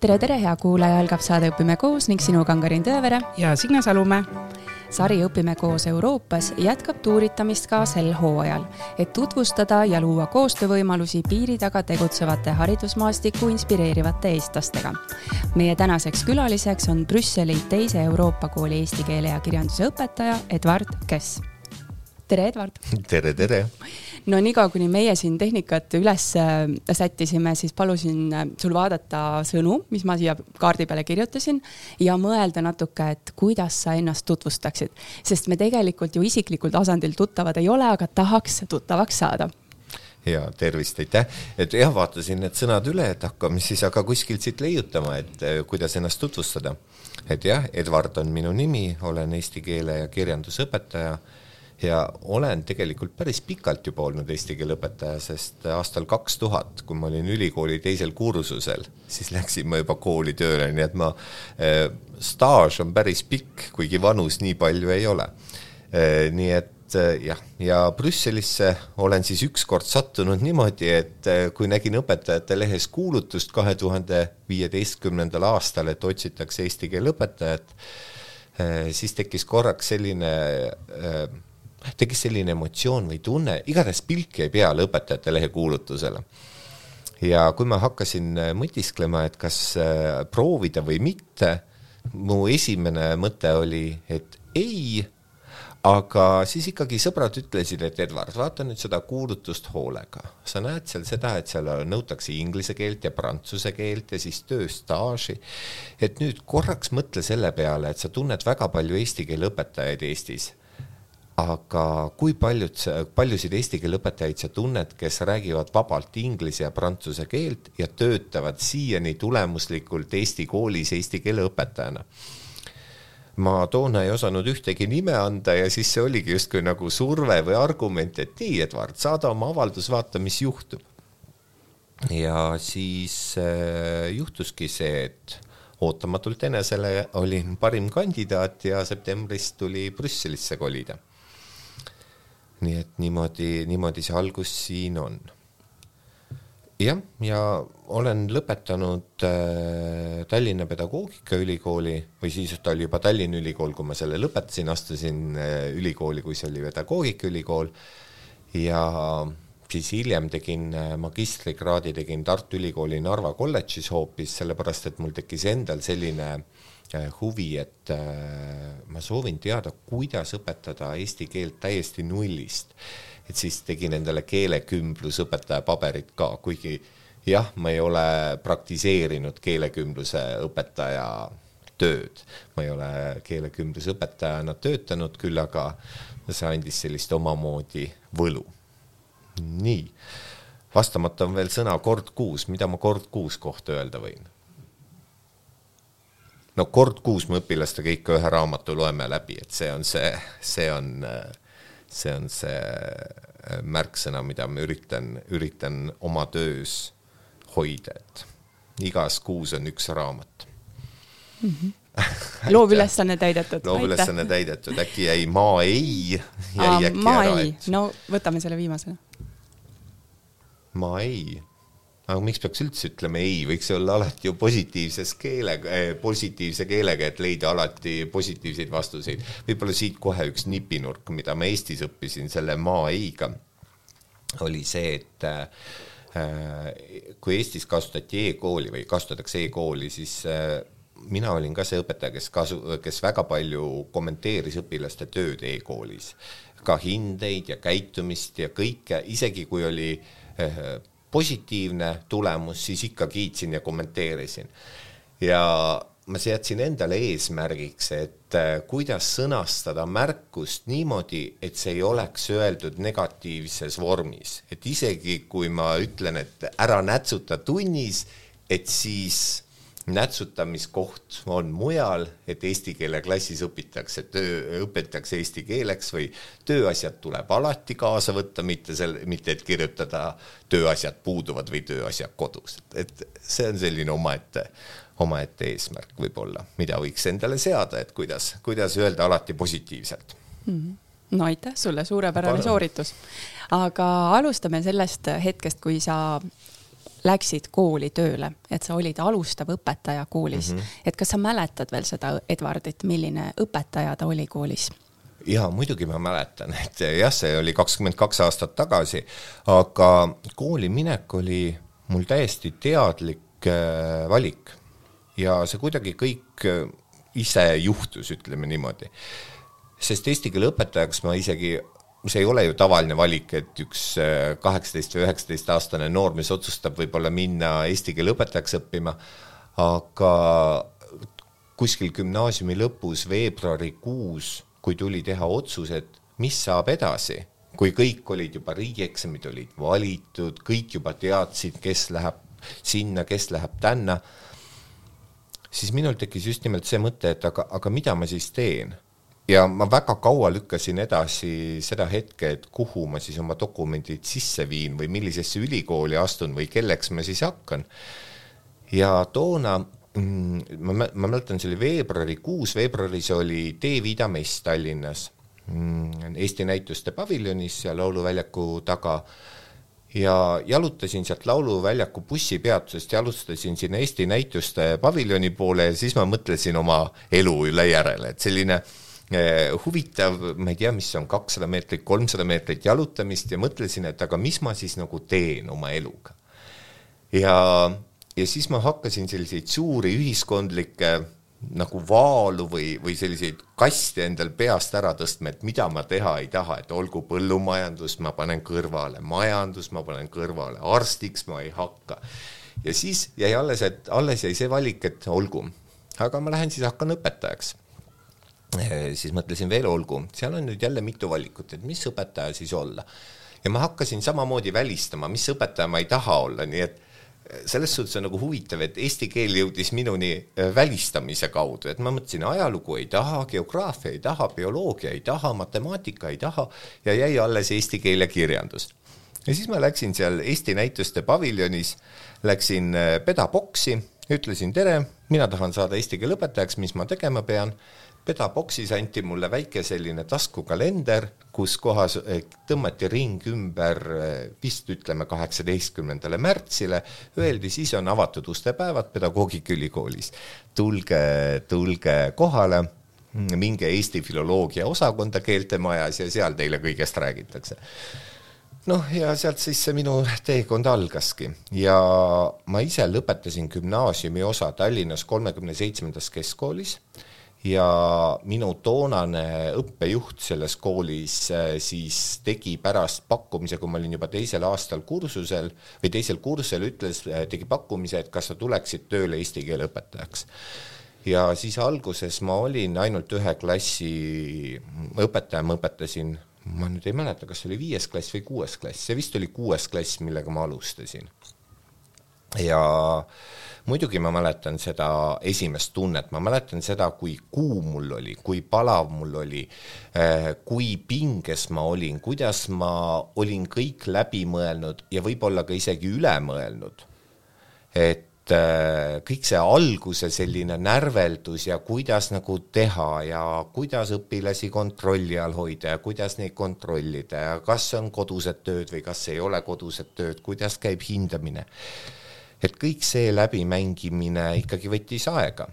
tere, tere, hea kuulaja, algab saade Õpime koos ning sinuga on Karin Tõevere ja Signe Salumäe. sari Õpime koos Euroopas jätkab tuuritamist ka sel hooajal, et tutvustada ja luua koostöövõimalusi piiri taga tegutsevate haridusmaastikku inspireerivate eestlastega. meie tänaseks külaliseks on Brüsseli teise Euroopa kooli eesti keele ja kirjanduse õpetaja Edward Kess. Tere, Edward! tere, tere! no niikaua, kuni meie siin tehnikat üles äh, sättisime, siis palusin äh, sul vaadata sõnu, mis ma siia kaardi peale kirjutasin ja mõelda natuke, et kuidas sa ennast tutvustaksid, sest me tegelikult ju isiklikul tasandil tuttavad ei ole, aga tahaks tuttavaks saada ja tervist, aitäh, et jah, vaatasin need sõnad üle, et hakkame siis aga kuskilt siit leiutama, et äh, kuidas ennast tutvustada. et jah, Edward on minu nimi, olen eesti keele ja kirjanduse õpetaja ja olen tegelikult päris pikalt juba olnud eesti keele õpetaja, sest aastal kaks tuhat, kui ma olin ülikooli teisel kursusel, siis läksin ma juba kooli tööle, nii et ma äh,, staaž on päris pikk, kuigi vanus nii palju ei ole äh,. nii et äh, jah, ja Brüsselisse olen siis ükskord sattunud niimoodi, et kui nägin õpetajate lehes kuulutust kahe tuhande viieteistkümnendal aastal, et otsitakse eesti keele õpetajat, siis tekkis korraks selline äh, tekkis selline emotsioon või tunne, igatahes pilk jäi peale õpetajate lehe kuulutusele. ja kui ma hakkasin äh, mõtisklema, et kas äh, proovida või mitte, mu esimene mõte oli, et ei, aga siis ikkagi sõbrad ütlesid, et Edward, vaata nüüd seda kuulutust hoolega. sa näed seal seda, et seal nõutakse inglise keelt ja prantsuse keelt ja siis tööstaaži. et nüüd korraks mõtle selle peale, et sa tunned väga palju eesti keele õpetajaid Eestis aga kui paljud, paljusid eesti keele õpetajaid sa tunned, kes räägivad vabalt inglise ja prantsuse keelt ja töötavad siiani tulemuslikult Eesti koolis eesti keele õpetajana? ma toona ei osanud ühtegi nime anda ja siis see oligi justkui nagu surve või argument, et nii, Edward, saada oma avaldus, vaata, mis juhtub. ja siis äh, juhtuski see, et ootamatult enesele olin parim kandidaat ja septembris tuli Brüsselisse kolida nii et niimoodi, niimoodi see algus siin on. jah, ja olen lõpetanud äh, Tallinna Pedagoogikaülikooli või siis ta oli juba Tallinna Ülikool, kui ma selle lõpetasin, astusin äh, ülikooli, kui see oli Pedagoogikaülikool ja siis hiljem tegin äh, magistrikraadi, tegin Tartu Ülikooli Narva kolledžis hoopis, sellepärast et mul tekkis endal selline äh, huvi, et äh, ma soovin teada, kuidas õpetada eesti keelt täiesti nullist. et siis tegin endale keelekümblusõpetaja paberit ka, kuigi jah, ma ei ole praktiseerinud keelekümbluse õpetaja tööd, ma ei ole keelekümblusõpetajana töötanud, küll aga see andis sellist omamoodi võlu. nii, vastamata on veel sõna kord kuus, mida ma kord kuus kohta öelda võin no kord kuus me õpilastega ikka ühe raamatu loeme läbi, et see on see, see on, see on see märksõna, mida ma üritan, üritan oma töös hoida, et igas kuus on üks raamat mm. -hmm loovülesanne täidetud. loovülesanne täidetud, äkki jäi maa ei, jäi Aa, äkki maa ära, et. no võtame selle viimasena. maa ei aga miks peaks üldse ütlema ei, võiks olla alati ju positiivses keelega eh,, positiivse keelega, et leida alati positiivseid vastuseid. võib-olla siit kohe üks nipinurk, mida ma Eestis õppisin selle maa ei-ga, oli see, et äh, kui Eestis kasutati e-kooli või kasutatakse e-kooli, siis äh, mina olin ka see õpetaja, kes kasu, kes väga palju kommenteeris õpilaste tööd e-koolis, ka hindeid ja käitumist ja kõike, isegi kui oli äh, positiivne tulemus, siis ikka kiitsin ja kommenteerisin. ja ma seadsin endale eesmärgiks, et äh, kuidas sõnastada märkust niimoodi, et see ei oleks öeldud negatiivses vormis, et isegi kui ma ütlen, et ära nätsuta tunnis, et siis nätsutamiskoht on mujal, et eesti keele klassis õpitakse töö, õpitakse eesti keeleks või tööasjad tuleb alati kaasa võtta, mitte selle, mitte et kirjutada tööasjad puuduvad või tööasjad kodus, et see on selline omaette, omaette eesmärk võib-olla, mida võiks endale seada, et kuidas, kuidas öelda alati positiivselt mm. -hmm no aitäh sulle, suurepärane Palun. sooritus. aga alustame sellest hetkest, kui sa läksid kooli tööle, et sa olid alustav õpetaja koolis mm. -hmm. et kas sa mäletad veel seda Edwardit, milline õpetaja ta oli koolis? jaa, muidugi ma mäletan, et jah, see oli kakskümmend kaks aastat tagasi, aga kooli minek oli mul täiesti teadlik äh, valik ja see kuidagi kõik äh, ise juhtus, ütleme niimoodi. sest eesti keele õpetajaks ma isegi see ei ole ju tavaline valik, et üks äh, kaheksateist või üheksateist aastane noormees otsustab võib-olla minna eesti keele õpetajaks õppima, aga kuskil gümnaasiumi lõpus veebruarikuus, kui tuli teha otsus, et mis saab edasi, kui kõik olid juba riigieksamid olid valitud, kõik juba teadsid, kes läheb sinna, kes läheb tänna, siis minul tekkis just nimelt see mõte, et aga, aga mida ma siis teen ja ma väga kaua lükkasin edasi seda hetke, et kuhu ma siis oma dokumendid sisse viin või millisesse ülikooli astun või kelleks ma siis hakkan. ja toona mm, ma, ma mäletan, see oli veebruarikuus, veebruaris oli Teeviida mess Tallinnas, mm, Eesti Näituste paviljonis seal Lauluväljaku taga ja jalutasin sealt Lauluväljaku bussipeatusest, jalutasin sinna Eesti Näituste paviljoni poole ja siis ma mõtlesin oma elu üle järele, et selline äh, huvitav, ma ei tea, mis on, kakssada meetrit, kolmsada meetrit jalutamist ja mõtlesin, et aga mis ma siis nagu teen oma eluga. ja, ja siis ma hakkasin selliseid suuri ühiskondlikke nagu vaalu või, või selliseid kaste endal peast ära tõstma, et mida ma teha ei taha, et olgu põllumajandus, ma panen kõrvale, majandus ma panen kõrvale, arstiks ma ei hakka. ja siis jäi alles, et alles jäi see valik, et olgu, aga ma lähen siis hakkan õpetajaks Eh, siis mõtlesin veel olgu, seal on nüüd jälle mitu valikut, et mis õpetaja siis olla. ja ma hakkasin samamoodi välistama, mis õpetaja ma ei taha olla, nii et eh, selles suhtes on nagu huvitav, et eesti keel jõudis minuni eh, välistamise kaudu, et ma mõtlesin, ajalugu ei taha, geograafia ei taha, bioloogia ei taha, matemaatika ei taha ja jäi alles eesti keel ja kirjandus. ja siis ma läksin seal Eesti Näituste paviljonis, läksin pedaboksi, ütlesin tere, mina tahan saada eesti keele õpetajaks, mis ma tegema pean pedaboksis anti mulle väike selline taskukalender, kus kohas eh, tõmmati ring ümber eh, vist ütleme kaheksateistkümnendale märtsile, öeldi, siis on avatud ustepäevad Pedagoogikaülikoolis. tulge, tulge kohale, minge Eesti filoloogia osakonda keeltemajas ja seal teile kõigest räägitakse. Noh, ja sealt siis see minu teekond algaski. Ja ma ise lõpetasin gümnaasiumi osa Tallinnas kolmekümne seitsmendas keskkoolis ja minu toonane õppejuht selles koolis äh, siis tegi pärast pakkumise, kui ma olin juba teisel aastal kursusel või teisel kursusel, ütles, äh, tegi pakkumise, et kas sa tuleksid tööle eesti keele õpetajaks. ja siis alguses ma olin ainult ühe klassi õpetaja, ma õpetasin, ma nüüd ei mäleta, kas oli viies klass või kuues klass, see vist oli kuues klass, millega ma alustasin. Ja muidugi ma mäletan seda esimest tunnet, ma mäletan seda, kui kuum mul oli, kui palav mul oli, eh, kui pinges ma olin, kuidas ma olin kõik läbi mõelnud ja võib-olla ka isegi üle mõelnud. et eh, kõik see alguse selline närveldus ja kuidas nagu teha ja kuidas õpilasi kontrolli all hoida ja kuidas neid kontrollida ja kas on kodused tööd või kas ei ole kodused tööd, kuidas käib hindamine et kõik see läbimängimine ikkagi võttis aega.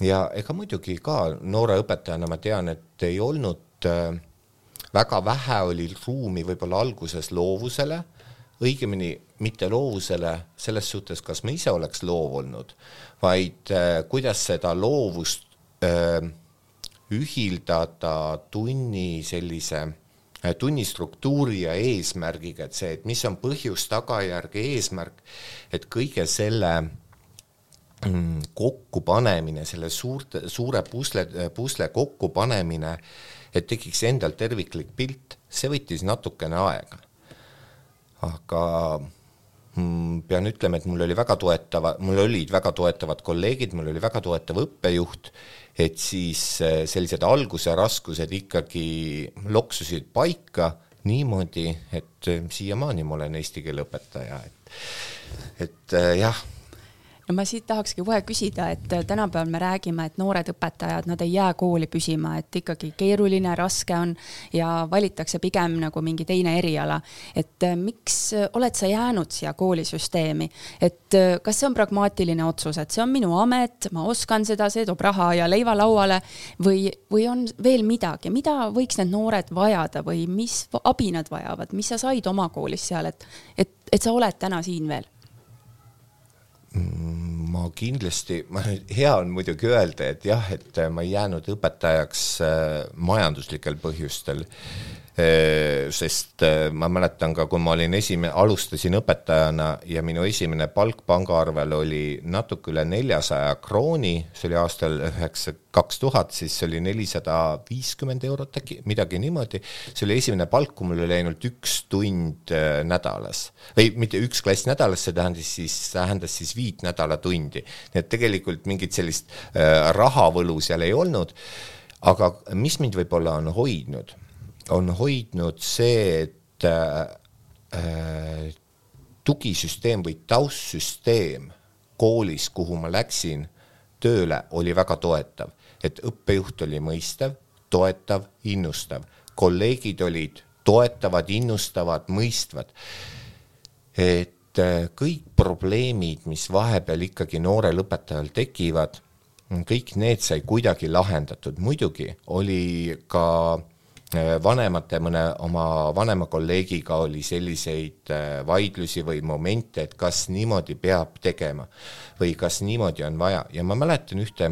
ja ega muidugi ka noore õpetajana ma tean, et ei olnud äh, väga vähe oli ruumi võib-olla alguses loovusele, õigemini mitte loovusele selles suhtes, kas ma ise oleks loov olnud, vaid äh, kuidas seda loovust äh, ühildada tunni sellise tunnistruktuuri ja eesmärgiga, et see, et mis on põhjus, tagajärg, eesmärk, et kõige selle mm, kokkupanemine, selle suurte, suure pusle, pusle kokkupanemine, et tekiks endal terviklik pilt, see võttis natukene aega. aga mm, pean ütlema, et mul oli väga toetava, mul olid väga toetavad kolleegid, mul oli väga toetav õppejuht et siis äh, sellised alguse raskused ikkagi loksusid paika niimoodi, et äh, siiamaani ma olen eesti keele õpetaja, et, et äh, jah no ma siit tahakski kohe küsida, et äh, tänapäeval me räägime, et noored õpetajad, nad ei jää kooli püsima, et ikkagi keeruline, raske on ja valitakse pigem nagu mingi teine eriala. et äh, miks äh, oled sa jäänud siia koolisüsteemi, et kas see on pragmaatiline otsus, et see on minu amet, ma oskan seda, see toob raha ja leiva lauale või, või on veel midagi, mida võiks need noored vajada või mis abi nad vajavad, mis sa said oma koolis seal, et, et, et sa oled täna siin veel? Mm, ma kindlasti, ma, hea on muidugi öelda, et jah, et ma ei jäänud õpetajaks äh, majanduslikel põhjustel. Äh, sest äh, ma mäletan ka, kui ma olin esimene, alustasin õpetajana ja minu esimene palk pangaarvel oli natuke üle neljasaja krooni, see oli aastal üheksa, kaks tuhat, siis see oli nelisada viiskümmend eurot äkki, midagi niimoodi. see oli esimene palk, kui mul oli ainult üks tund äh, nädalas või mitte üks klass nädalas, see tähendas siis, tähendas siis viit nädalatundi. nii et tegelikult mingit sellist äh, rahavõlu seal ei olnud. aga mis mind võib-olla on hoidnud on hoidnud see, et äh, tugisüsteem või taustsüsteem koolis, kuhu ma läksin tööle, oli väga toetav, et õppejuht oli mõistev, toetav, innustav, kolleegid olid toetavad, innustavad, mõistvad. et äh, kõik probleemid, mis vahepeal ikkagi noorel õpetajal tekivad, kõik need sai kuidagi lahendatud, muidugi oli ka äh, vanemate, mõne oma vanema kolleegiga oli selliseid äh, vaidlusi või momente, et kas niimoodi peab tegema või kas niimoodi on vaja. Ja ma mäletan ühte,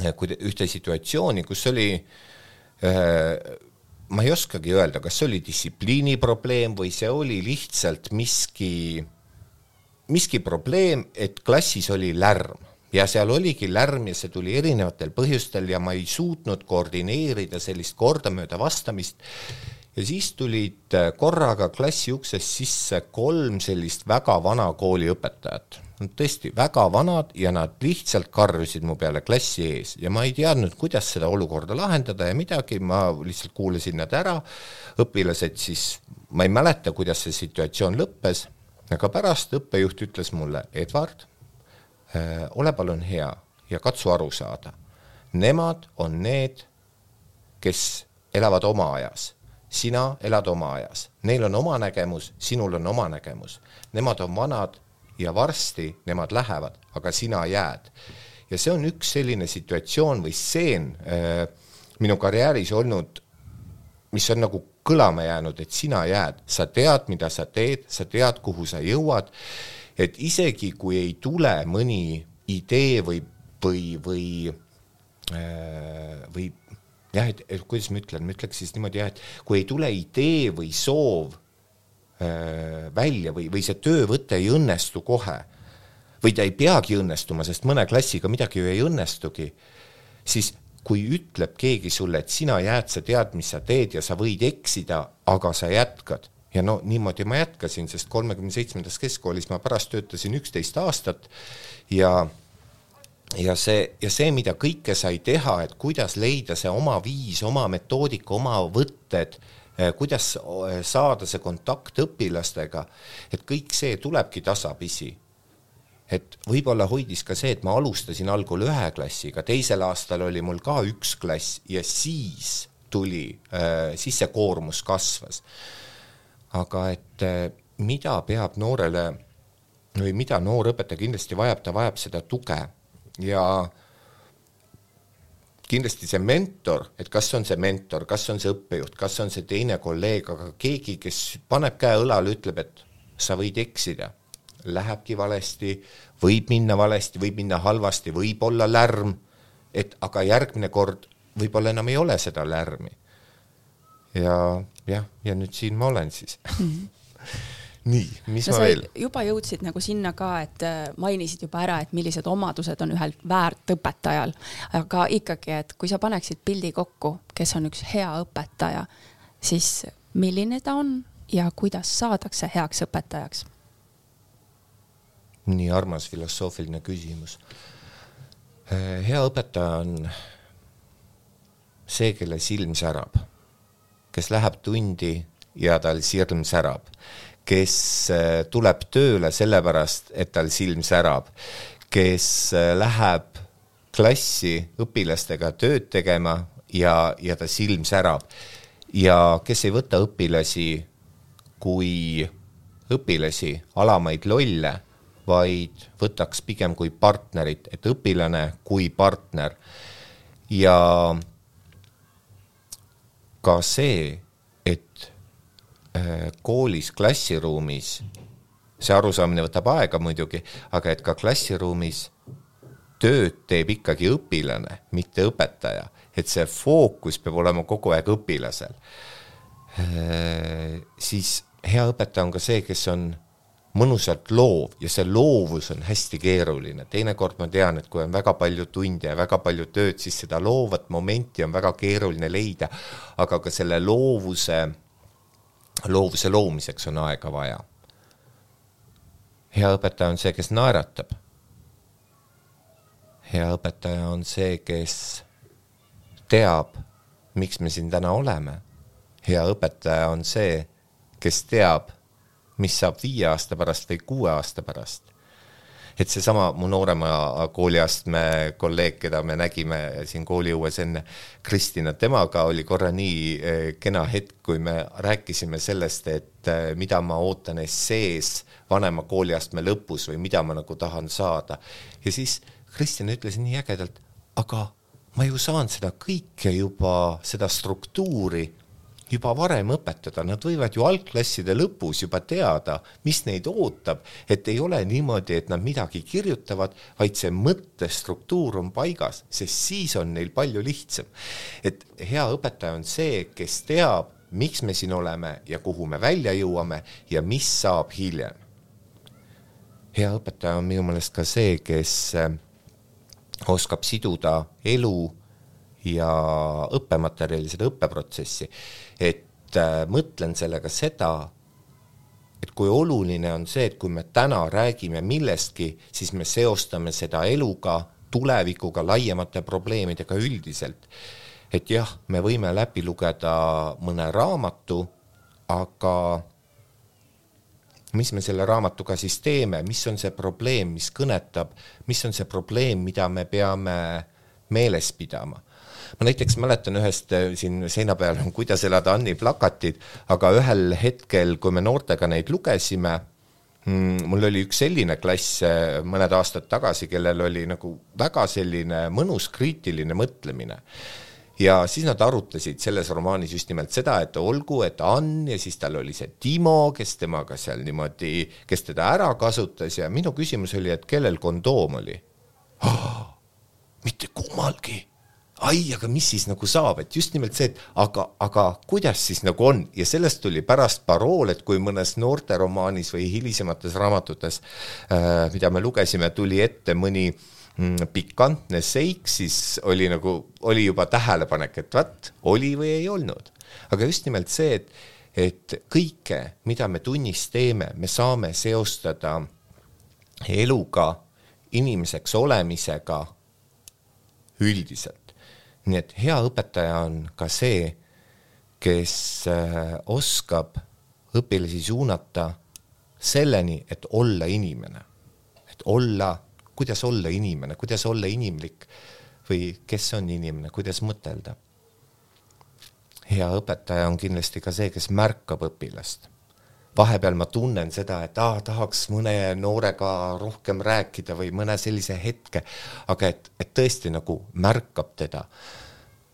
äh, ühte situatsiooni, kus oli ma ei oskagi öelda, kas see oli distsipliini probleem või see oli lihtsalt miski, miski probleem, et klassis oli lärm ja seal oligi lärm ja see tuli erinevatel põhjustel ja ma ei suutnud koordineerida sellist kordamööda vastamist. ja siis tulid äh, korraga klassi uksest sisse kolm sellist väga vana kooliõpetajat. Nad tõesti väga vanad ja nad lihtsalt karjusid mu peale klassi ees ja ma ei teadnud, kuidas seda olukorda lahendada ja midagi, ma lihtsalt kuulasin nad ära, õpilased siis, ma ei mäleta, kuidas see situatsioon lõppes, aga pärast õppejuht ütles mulle, Edward ole palun hea ja katsu aru saada. Nemad on need, kes elavad oma ajas, sina elad oma ajas, neil on oma nägemus, sinul on oma nägemus. Nemad on vanad ja varsti nemad lähevad, aga sina jääd. ja see on üks selline situatsioon või stseen äh, minu karjääris olnud, mis on nagu kõlama jäänud, et sina jääd, sa tead, mida sa teed, sa tead, kuhu sa jõuad et isegi kui ei tule mõni idee või, või, või, äh, või jah, et, et kuidas ma ütlen, ma ütleks siis niimoodi jah, et kui ei tule idee või soov äh, välja või, või see töövõte ei õnnestu kohe või ta ei peagi õnnestuma, sest mõne klassiga midagi ju ei õnnestugi, siis kui ütleb keegi sulle, et sina jääd, sa tead, mis sa teed ja sa võid eksida, aga sa jätkad, ja no niimoodi ma jätkasin, sest kolmekümne seitsmendas keskkoolis ma pärast töötasin üksteist aastat ja ja see, ja see, mida kõike sai teha, et kuidas leida see oma viis, oma metoodika, oma võtted, eh, kuidas eh, saada see kontakt õpilastega, et kõik see tulebki tasapisi. et võib-olla hoidis ka see, et ma alustasin algul ühe klassiga, teisel aastal oli mul ka üks klass ja siis tuli, eh, siis see koormus kasvas aga et eh, mida peab noorele või mida noor õpetaja kindlasti vajab, ta vajab seda tuge. Ja kindlasti see mentor, et kas on see mentor, kas on see õppejuht, kas on see teine kolleeg, aga keegi, kes paneb käe õlale, ütleb, et sa võid eksida, lähebki valesti, võib minna valesti, võib minna halvasti, võib olla lärm, et aga järgmine kord võib-olla enam ei ole seda lärmi ja jah, ja nüüd siin ma olen siis mm. -hmm nii, mis no, ma veel? juba jõudsid nagu sinna ka, et äh, mainisid juba ära, et millised omadused on ühel väärtõpetajal, aga ikkagi, et kui sa paneksid pildi kokku, kes on üks hea õpetaja, siis milline ta on ja kuidas saadakse heaks õpetajaks? nii armas filosoofiline küsimus. Äh, hea õpetaja on see, kelle silm särab kes läheb tundi ja tal sirm särab, kes äh, tuleb tööle sellepärast, et tal silm särab, kes äh, läheb klassi õpilastega tööd tegema ja, ja ta silm särab. ja kes ei võta õpilasi kui õpilasi, alamaid lolle, vaid võtaks pigem kui partnerit, et õpilane kui partner. ja ka see, et äh, koolis, klassiruumis, see arusaamine võtab aega muidugi, aga et ka klassiruumis tööd teeb ikkagi õpilane, mitte õpetaja, et see fookus peab olema kogu aeg õpilasel. Äh, siis hea õpetaja on ka see, kes on mõnusalt loov ja see loovus on hästi keeruline, teinekord ma tean, et kui on väga palju tunde ja väga palju tööd, siis seda loovat momenti on väga keeruline leida, aga ka selle loovuse, loovuse loomiseks on aega vaja. hea õpetaja on see, kes naeratab. hea õpetaja on see, kes teab, miks me siin täna oleme. hea õpetaja on see, kes teab mis saab viie aasta pärast või kuue aasta pärast. et seesama mu noorema kooliastme kolleeg, keda me nägime siin kooliõues enne, Kristina, temaga oli korra nii eh, kena hetk, kui me rääkisime sellest, et eh, mida ma ootan essees vanema kooliastme lõpus või mida ma nagu tahan saada. ja siis Kristjan ütles nii ägedalt, aga ma ju saan seda kõike juba, seda struktuuri juba varem õpetada, nad võivad ju algklasside lõpus juba teada, mis neid ootab, et ei ole niimoodi, et nad midagi kirjutavad, vaid see mõttestruktuur on paigas, sest siis on neil palju lihtsam. et hea õpetaja on see, kes teab, miks me siin oleme ja kuhu me välja jõuame ja mis saab hiljem. hea õpetaja on minu meelest ka see, kes äh, oskab siduda elu ja õppematerjali, seda õppeprotsessi et äh, mõtlen sellega seda, et kui oluline on see, et kui me täna räägime millestki, siis me seostame seda eluga, tulevikuga, laiemate probleemidega üldiselt. et jah, me võime läbi lugeda mõne raamatu, aga mis me selle raamatuga siis teeme, mis on see probleem, mis kõnetab, mis on see probleem, mida me peame meeles pidama ma näiteks mäletan ühest äh, siin seina peal on Kuidas elada Anni plakatid, aga ühel hetkel, kui me noortega neid lugesime, mm, mul oli üks selline klass äh, mõned aastad tagasi, kellel oli nagu väga selline mõnus kriitiline mõtlemine ja siis nad arutasid selles romaanis just nimelt seda, et olgu, et Ann ja siis tal oli see Timo, kes temaga seal niimoodi, kes teda ära kasutas ja minu küsimus oli, et kellel kondoom oli oh,? mitte kummalgi ai, aga mis siis nagu saab, et just nimelt see, et aga, aga kuidas siis nagu on? Ja sellest tuli pärast parool, et kui mõnes noorteromaanis või hilisemates raamatutes äh,, mida me lugesime, tuli ette mõni mm, pikantne seik, siis oli nagu, oli juba tähelepanek, et vaat, oli või ei olnud. aga just nimelt see, et, et kõike, mida me tunnis teeme, me saame seostada eluga, inimeseks olemisega üldiselt nii et hea õpetaja on ka see, kes äh, oskab õpilasi suunata selleni, et olla inimene, et olla, kuidas olla inimene, kuidas olla inimlik või kes on inimene, kuidas mõtelda. hea õpetaja on kindlasti ka see, kes märkab õpilast vahepeal ma tunnen seda, et aa, tahaks mõne noorega rohkem rääkida või mõne sellise hetke, aga et, et tõesti nagu märkab teda.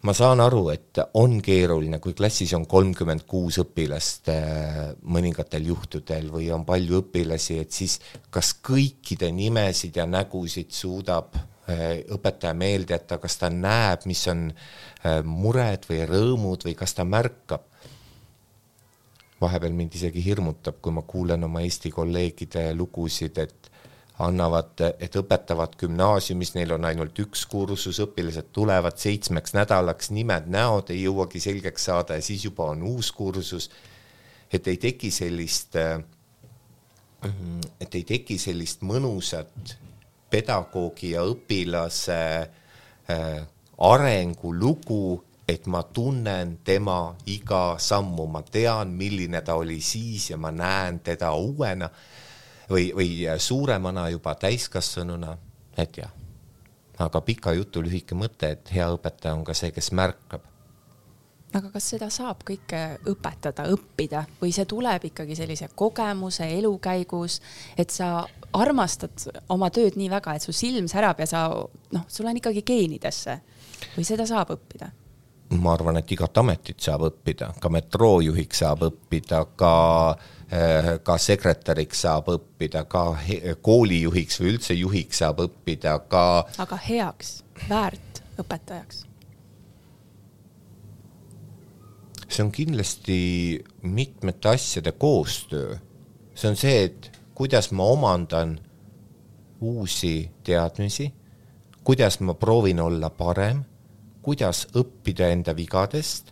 ma saan aru, et on keeruline, kui klassis on kolmkümmend kuus õpilast äh, mõningatel juhtudel või on palju õpilasi, et siis kas kõikide nimesid ja nägusid suudab äh, õpetaja meelde jätta, kas ta näeb, mis on äh, mured või rõõmud või kas ta märkab vahepeal mind isegi hirmutab, kui ma kuulen oma Eesti kolleegide lugusid, et annavad, et õpetavad gümnaasiumis, neil on ainult üks kursus, õpilased tulevad seitsmeks nädalaks, nimed, näod ei jõuagi selgeks saada ja siis juba on uus kursus. et ei teki sellist, et ei teki sellist mõnusat pedagoogi ja õpilase äh, arengulugu, et ma tunnen tema iga sammu, ma tean, milline ta oli siis ja ma näen teda uuena või, või suuremana juba täiskasvanuna, et jah. aga pika jutu lühike mõte, et hea õpetaja on ka see, kes märkab. Aga kas seda saab kõike õpetada, õppida? Või see tuleb ikkagi sellise kogemuse, elu käigus, et sa armastad oma tööd nii väga, et su silm särab ja sa noh, sul on ikkagi geenidesse. Või seda saab õppida? Ma arvan, et igat ametit saab õppida, ka metroojuhiks saab õppida, ka eh, ka sekretäriks saab õppida, ka koolijuhiks või üldse juhiks saab õppida, ka aga heaks, väärt õpetajaks see on kindlasti mitmete asjade koostöö. see on see, et kuidas ma omandan uusi teadmisi, kuidas ma proovin olla parem, kuidas õppida enda vigadest,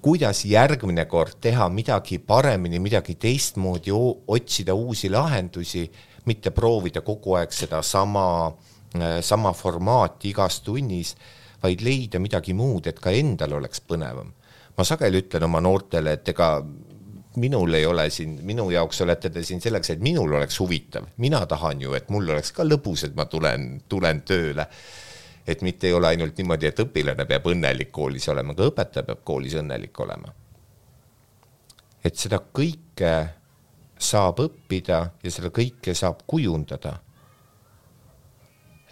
kuidas järgmine kord teha midagi paremini, midagi teistmoodi, otsida uusi lahendusi, mitte proovida kogu aeg sedasama, sama formaati igas tunnis, vaid leida midagi muud, et ka endal oleks põnevam ma sageli ütlen oma noortele, et ega minul ei ole siin, minu jaoks olete te siin selleks, et minul oleks huvitav, mina tahan ju, et mul oleks ka lõbus, et ma tulen, tulen tööle. Et mitte ei ole ainult niimoodi, et õpilane peab õnnelik koolis olema, ka õpetaja peab koolis õnnelik olema. et seda kõike saab õppida ja seda kõike saab kujundada.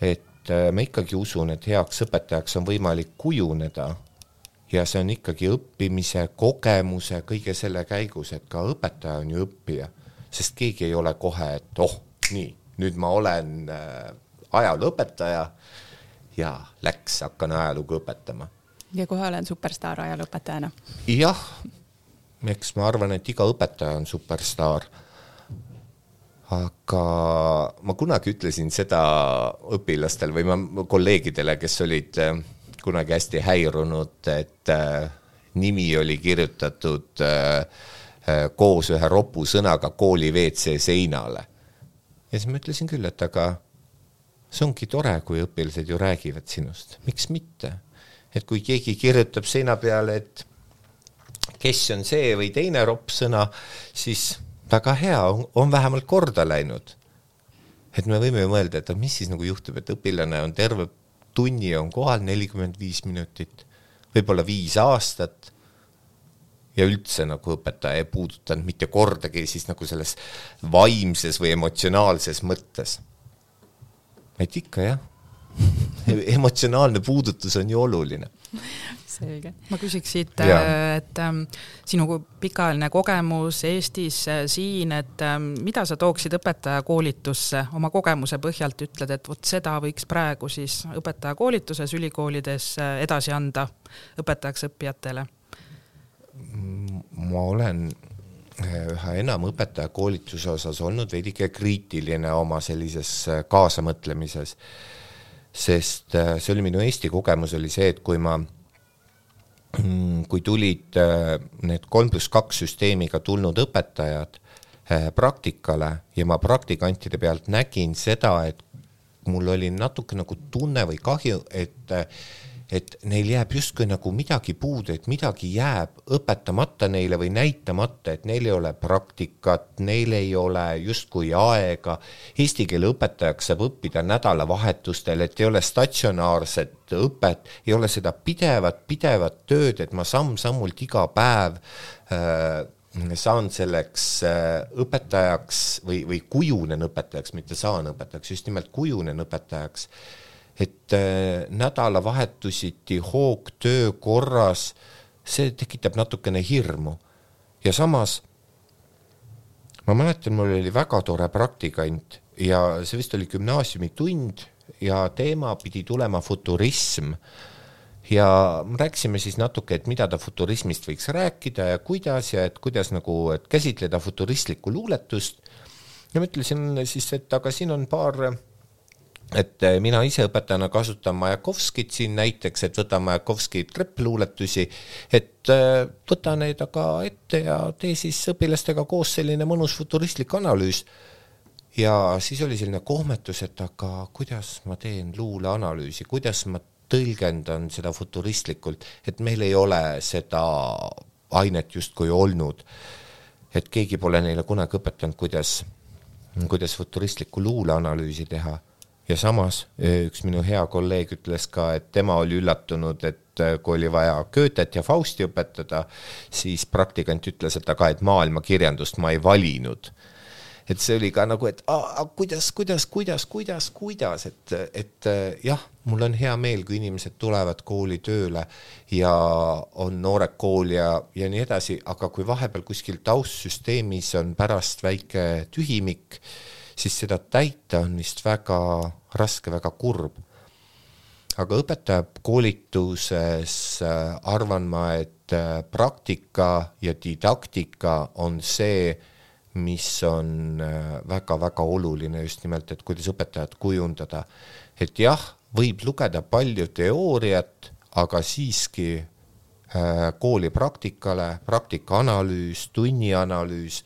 et äh, ma ikkagi usun, et heaks õpetajaks on võimalik kujuneda ja see on ikkagi õppimise, kogemuse, kõige selle käigus, et ka õpetaja on ju õppija, sest keegi ei ole kohe, et oh, nii, nüüd ma olen äh, ajalooõpetaja ja läks, hakkan ajalugu õpetama. ja kohe olen superstaar ajalooõpetajana. jah, eks ma arvan, et iga õpetaja on superstaar aga ma kunagi ütlesin seda õpilastel või ma kolleegidele, kes olid äh, kunagi hästi häirunud, et äh, nimi oli kirjutatud äh, koos ühe ropu sõnaga kooli WC seinale. ja siis ma ütlesin küll, et aga see ongi tore, kui õpilased ju räägivad sinust, miks mitte. et kui keegi kirjutab seina peale, et kes on see või teine ropp sõna, siis väga hea, on vähemalt korda läinud. et me võime ju mõelda, et mis siis nagu juhtub, et õpilane on terve tunni on kohal nelikümmend viis minutit, võib-olla viis aastat ja üldse nagu õpetaja ei puudutanud mitte kordagi siis nagu selles vaimses või emotsionaalses mõttes. Et ikka jah emotsionaalne puudutus on ju oluline selge. ma küsiks siit, et ähm, sinu pikaajaline kogemus Eestis äh, siin, et ähm, mida sa tooksid õpetajakoolitusse oma kogemuse põhjalt, ütled, et vot seda võiks praegu siis õpetajakoolituses ülikoolides äh, edasi anda õpetajaks õppijatele? ma olen üha enam õpetajakoolituse osas olnud veidike kriitiline oma sellises kaasamõtlemises, sest see oli minu Eesti kogemus, oli see, et kui ma Mm, kui tulid äh, need kolm pluss kaks süsteemiga tulnud õpetajad äh, praktikale ja ma praktikantide pealt nägin seda, et mul oli natuke nagu tunne või kahju, et äh, et neil jääb justkui nagu midagi puudu, et midagi jääb õpetamata neile või näitamata, et neil ei ole praktikat, neil ei ole justkui aega. Eesti keele õpetajaks saab õppida nädalavahetustel, et ei ole statsionaarset õpet, ei ole seda pidevat, pidevat tööd, et ma samm-sammult iga päev äh, saan selleks äh, õpetajaks või, või kujunen õpetajaks, mitte saan õpetajaks, just nimelt kujunen õpetajaks et äh, nädalavahetusiti hoogtöö korras, see tekitab natukene hirmu. ja samas ma mäletan, mul oli väga tore praktikant ja see vist oli gümnaasiumitund ja teema pidi tulema futurism. ja rääkisime siis natuke, et mida ta futurismist võiks rääkida ja kuidas ja et kuidas nagu, et käsitleda futuristlikku luuletust. ja ma ütlesin siis, et aga siin on paar et eh, mina ise õpetajana kasutan Majakovskit siin näiteks, et võtan Majakovski treppluuletusi, et eh, võta need aga ette ja tee siis õpilastega koos selline mõnus futuristlik analüüs. ja siis oli selline kohmetus, et aga kuidas ma teen luuleanalüüsi, kuidas ma tõlgendan seda futuristlikult, et meil ei ole seda ainet justkui olnud. et keegi pole neile kunagi õpetanud, kuidas, kuidas futuristlikku luuleanalüüsi teha ja samas üks minu hea kolleeg ütles ka, et tema oli üllatunud, et kui oli vaja Goethet ja Fausti õpetada, siis praktikant ütles, et aga, et maailmakirjandust ma ei valinud. Et see oli ka nagu, et a, kuidas, kuidas, kuidas, kuidas, kuidas, et, et jah, mul on hea meel, kui inimesed tulevad kooli tööle ja on noored kool ja, ja nii edasi, aga kui vahepeal kuskil taustsüsteemis on pärast väike tühimik, siis seda täita on vist väga raske, väga kurb. aga õpetajakoolituses äh, arvan ma, et äh, praktika ja didaktika on see, mis on väga-väga äh, oluline just nimelt, et kuidas õpetajat kujundada. et jah, võib lugeda palju teooriat, aga siiski kooli praktikale, praktikaanalüüs, tunnianalüüs,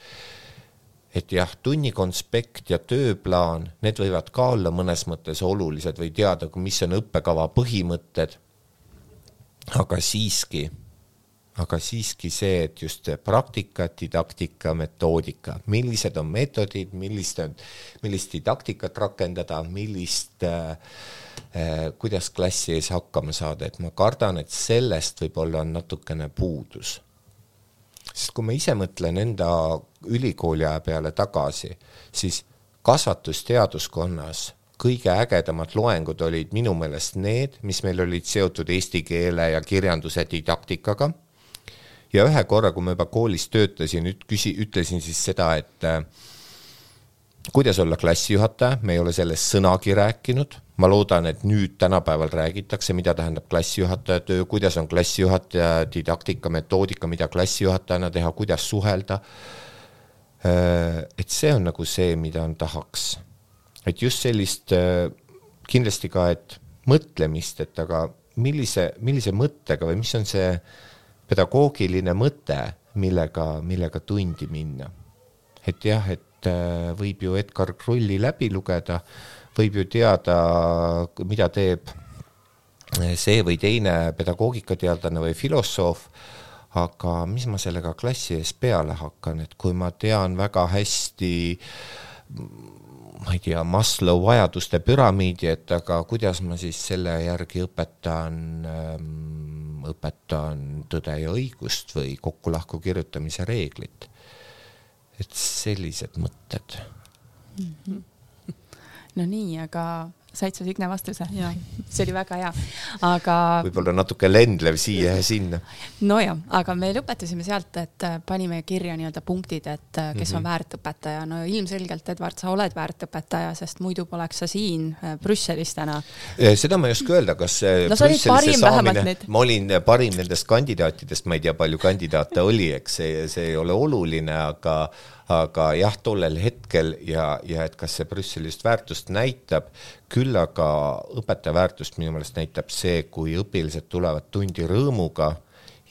et jah, tunnikonspekt ja tööplaan, need võivad ka olla mõnes mõttes olulised või teada, mis on õppekava põhimõtted, aga siiski aga siiski see, et just praktika, didaktika, metoodika, millised on meetodid, millist millist didaktikat rakendada, millist äh, äh, kuidas klassi ees hakkama saada, et ma kardan, et sellest võib-olla on natukene puudus. Sest kui ma ise mõtlen enda ülikooli aja peale tagasi, siis kasvatusteaduskonnas kõige ägedamad loengud olid minu meelest need, mis meil olid seotud eesti keele ja kirjanduse didaktikaga. Ja ühe korra, kui ma juba koolis töötasin, küsi-, ütlesin siis seda, et äh, kuidas olla klassijuhataja, me ei ole sellest sõnagi rääkinud, ma loodan, et nüüd tänapäeval räägitakse, mida tähendab klassijuhataja töö, kuidas on klassijuhataja didaktika, metoodika, mida klassijuhatajana teha, kuidas suhelda. Äh, et see on nagu see, mida on tahaks. et just sellist äh, kindlasti ka, et mõtlemist, et aga millise, millise mõttega või mis on see pedagoogiline mõte, millega, millega tundi minna. et jah, et äh, võib ju Edgar Krulli läbi lugeda, võib ju teada, mida teeb see või teine pedagoogikateadlane või filosoof, aga mis ma sellega klassi ees peale hakkan, et kui ma tean väga hästi ma ei tea, Maslow vajaduste püramiidi, et aga kuidas ma siis selle järgi õpetan ähm, õpetan tõde ja õigust või kokkulahku kirjutamise reeglit. et sellised mõtted mm. -hmm. No nii, aga said sa Signe vastuse? see oli väga hea, aga. võib-olla natuke lendlev siia ja sinna. nojah, aga me lõpetasime sealt, et äh, panime kirja nii-öelda punktid, et äh, kes mm -hmm. on mhm. väärt õpetaja. no ilmselgelt, Edward, sa oled väärt õpetaja, sest muidu poleks sa siin äh, Brüsselis täna. seda ma ei oska öelda, kas no, ma olin parim nendest kandidaatidest, ma ei tea, palju kandidaate oli, eks see, see ei ole oluline, aga aga jah, tollel hetkel ja, ja et kas see Brüssel just väärtust näitab, küll aga õpetaja väärtust minu meelest näitab see, kui õpilased tulevad tundi rõõmuga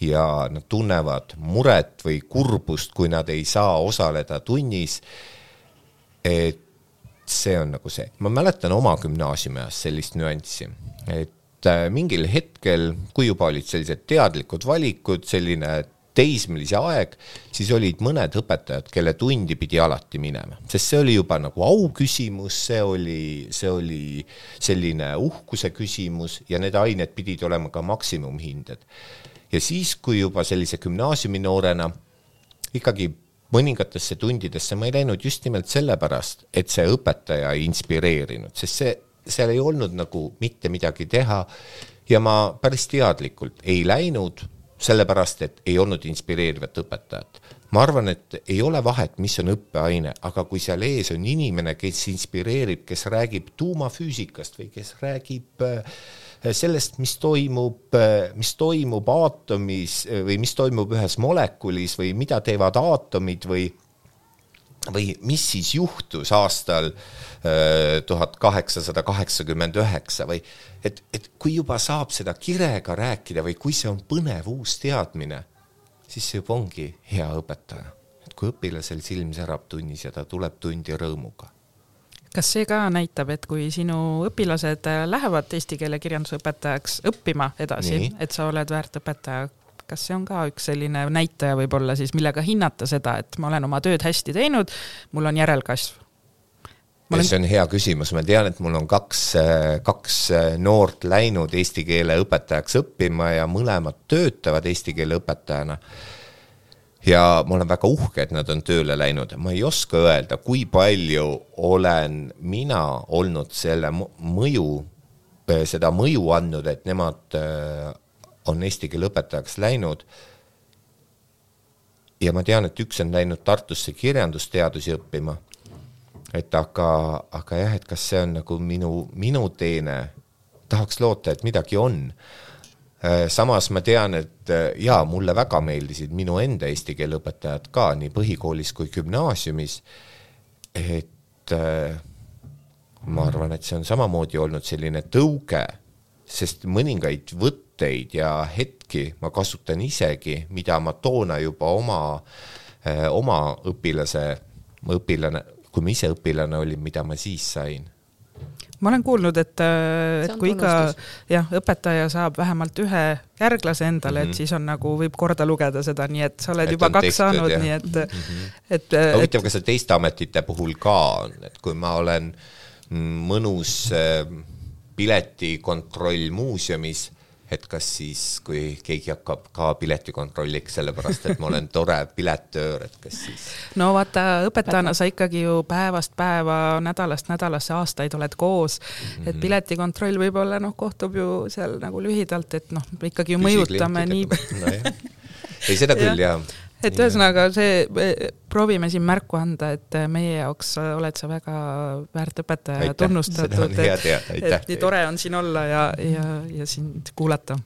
ja nad tunnevad muret või kurbust, kui nad ei saa osaleda tunnis. et see on nagu see, ma mäletan oma gümnaasiumi ajast sellist nüanssi, et äh, mingil hetkel, kui juba olid sellised teadlikud valikud, selline teismelise aeg, siis olid mõned õpetajad, kelle tundi pidi alati minema, sest see oli juba nagu auküsimus, see oli, see oli selline uhkuse küsimus ja need ained pidid olema ka maksimumhinded. ja siis, kui juba sellise gümnaasiuminoorena ikkagi mõningatesse tundidesse ma ei läinud just nimelt sellepärast, et see õpetaja ei inspireerinud, sest see, seal ei olnud nagu mitte midagi teha ja ma päris teadlikult ei läinud sellepärast et ei olnud inspireerivat õpetajat. ma arvan, et ei ole vahet, mis on õppeaine, aga kui seal ees on inimene, kes inspireerib, kes räägib tuumafüüsikast või kes räägib äh, sellest, mis toimub, äh, mis toimub aatomis või mis toimub ühes molekulis või mida teevad aatomid või või mis siis juhtus aastal äh, tuhat kaheksasada kaheksakümmend üheksa või et, et kui juba saab seda kirega rääkida või kui see on põnev uus teadmine, siis see juba ongi hea õpetaja. et kui õpilasel silm särab tunnis ja ta tuleb tundi rõõmuga. kas see ka näitab, et kui sinu õpilased lähevad eesti keele kirjandusõpetajaks õppima edasi, et sa oled väärt õpetaja, kas see on ka üks selline näitaja võib-olla siis, millega hinnata seda, et ma olen oma tööd hästi teinud, mul on järelkasv? Olen... see on hea küsimus, ma tean, et mul on kaks, kaks noort läinud eesti keele õpetajaks õppima ja mõlemad töötavad eesti keele õpetajana ja ma olen väga uhke, et nad on tööle läinud, ma ei oska öelda, kui palju olen mina olnud selle mõju, seda mõju andnud, et nemad äh, on eesti keele õpetajaks läinud. ja ma tean, et üks on läinud Tartusse kirjandusteadusi õppima. Et aga, aga jah, et kas see on nagu minu, minu teene, tahaks loota, et midagi on Äh, samas ma tean, et äh, jaa, mulle väga meeldisid minu enda eesti keele õpetajad ka nii põhikoolis kui gümnaasiumis. et äh, ma arvan, et see on samamoodi olnud selline tõuge, sest mõningaid võtteid ja hetki ma kasutan isegi, mida ma toona juba oma, oma õpilase, õpilane, kui ma ise õpilane olin, mida ma siis sain ma olen kuulnud, et, äh, et kui iga jah, õpetaja saab vähemalt ühe järglase endale mm, -hmm. et mhm. siis on nagu, võib korda lugeda seda, nii et sa oled et juba kaks tehtud, saanud, nii et mm, -hmm. et, et. huvitav, kas see teiste ametite puhul ka on, et kui ma olen mõnus äh, piletikontroll muuseumis et kas siis, kui keegi hakkab ka piletikontrolliks, sellepärast et ma olen tore piletöör, et kas siis. no vaata, õpetajana sa ikkagi ju päevast päeva, nädalast nädalasse aastaid oled koos mm, -hmm. et piletikontroll võib-olla noh, kohtub ju seal nagu lühidalt, et noh, ikkagi ju mõjutame nii no,. ei, seda küll jah et ühesõnaga see, proovime siin märku anda, et meie jaoks oled sa väga väärt õpetaja ja tunnustatud, et, et nii tore on siin olla ja, ja, ja sind kuulata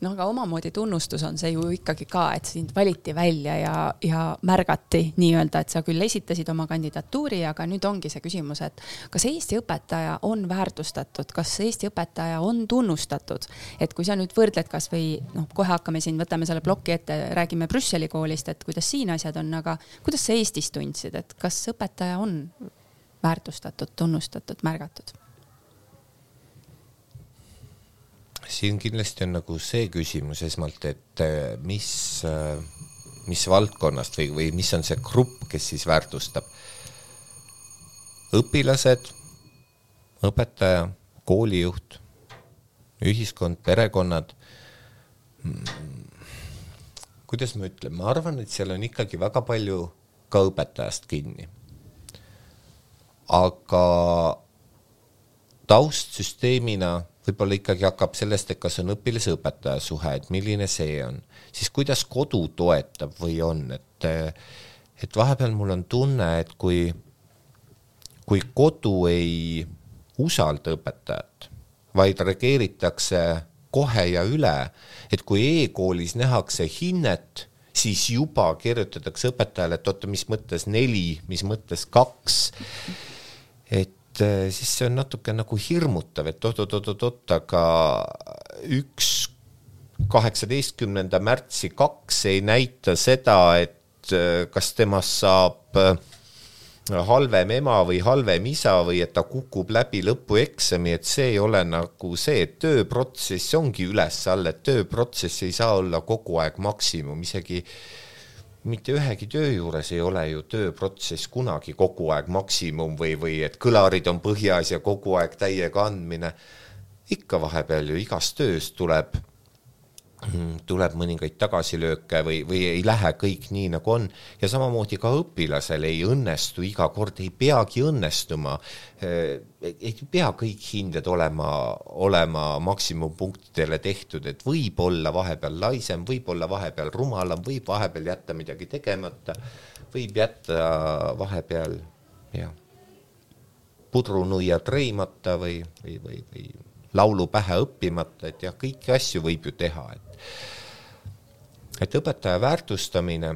noh, aga omamoodi tunnustus on see ju ikkagi ka, et sind valiti välja ja, ja märgati nii-öelda, et sa küll esitasid oma kandidatuuri, aga nüüd ongi see küsimus, et kas Eesti õpetaja on väärtustatud, kas Eesti õpetaja on tunnustatud, et kui sa nüüd võrdled kasvõi noh, kohe hakkame siin, võtame selle ploki ette, räägime Brüsseli koolist, et kuidas siin asjad on, aga kuidas sa Eestis tundsid, et kas õpetaja on väärtustatud, tunnustatud, märgatud? Siin kindlasti on nagu see küsimus esmalt, et äh, mis, äh, mis valdkonnast või, või mis on see grupp, kes siis väärtustab. õpilased, õpetaja, koolijuht, ühiskond, perekonnad. Kuidas ma ütlen, ma arvan, et seal on ikkagi väga palju ka õpetajast kinni. aga taustsüsteemina võib-olla ikkagi hakkab sellest, et kas on õpilase-õpetaja suhe, et milline see on, siis kuidas kodu toetab või on, et, et vahepeal mul on tunne, et kui, kui kodu ei usalda õpetajat, vaid reageeritakse kohe ja üle, et kui e-koolis nähakse hinnet, siis juba kirjutatakse õpetajale, et oota, mis mõttes neli, mis mõttes kaks. et siis see on natuke nagu hirmutav, et oot-oot-oot-oot, aga üks kaheksateistkümnenda märtsi kaks ei näita seda, et eh, kas temast saab eh, halvem ema või halvem isa või et ta kukub läbi lõpueksami, et see ei ole nagu see, et tööprotsess ongi üles-alla, et tööprotsess ei saa olla kogu aeg maksimum, isegi äh, mitte ühegi töö juures ei ole ju tööprotsess kunagi kogu aeg maksimum või, või et kõlarid on põhjas ja kogu aeg täiega andmine. ikka vahepeal ju igas töös tuleb tuleb mõningaid tagasilööke või, või ei lähe kõik nii, nagu on. ja samamoodi ka õpilasel ei õnnestu iga kord, ei peagi õnnestuma. Eh, ei pea kõik hinded olema, olema maksimumpunktidele tehtud, et võib olla vahepeal laisem, võib olla vahepeal rumalam, võib vahepeal jätta midagi tegemata, võib jätta vahepeal jah, pudrunuiad reimata või, või, või, või laulu pähe õppimata, et jah, kõiki asju võib ju teha, et et õpetaja väärtustamine,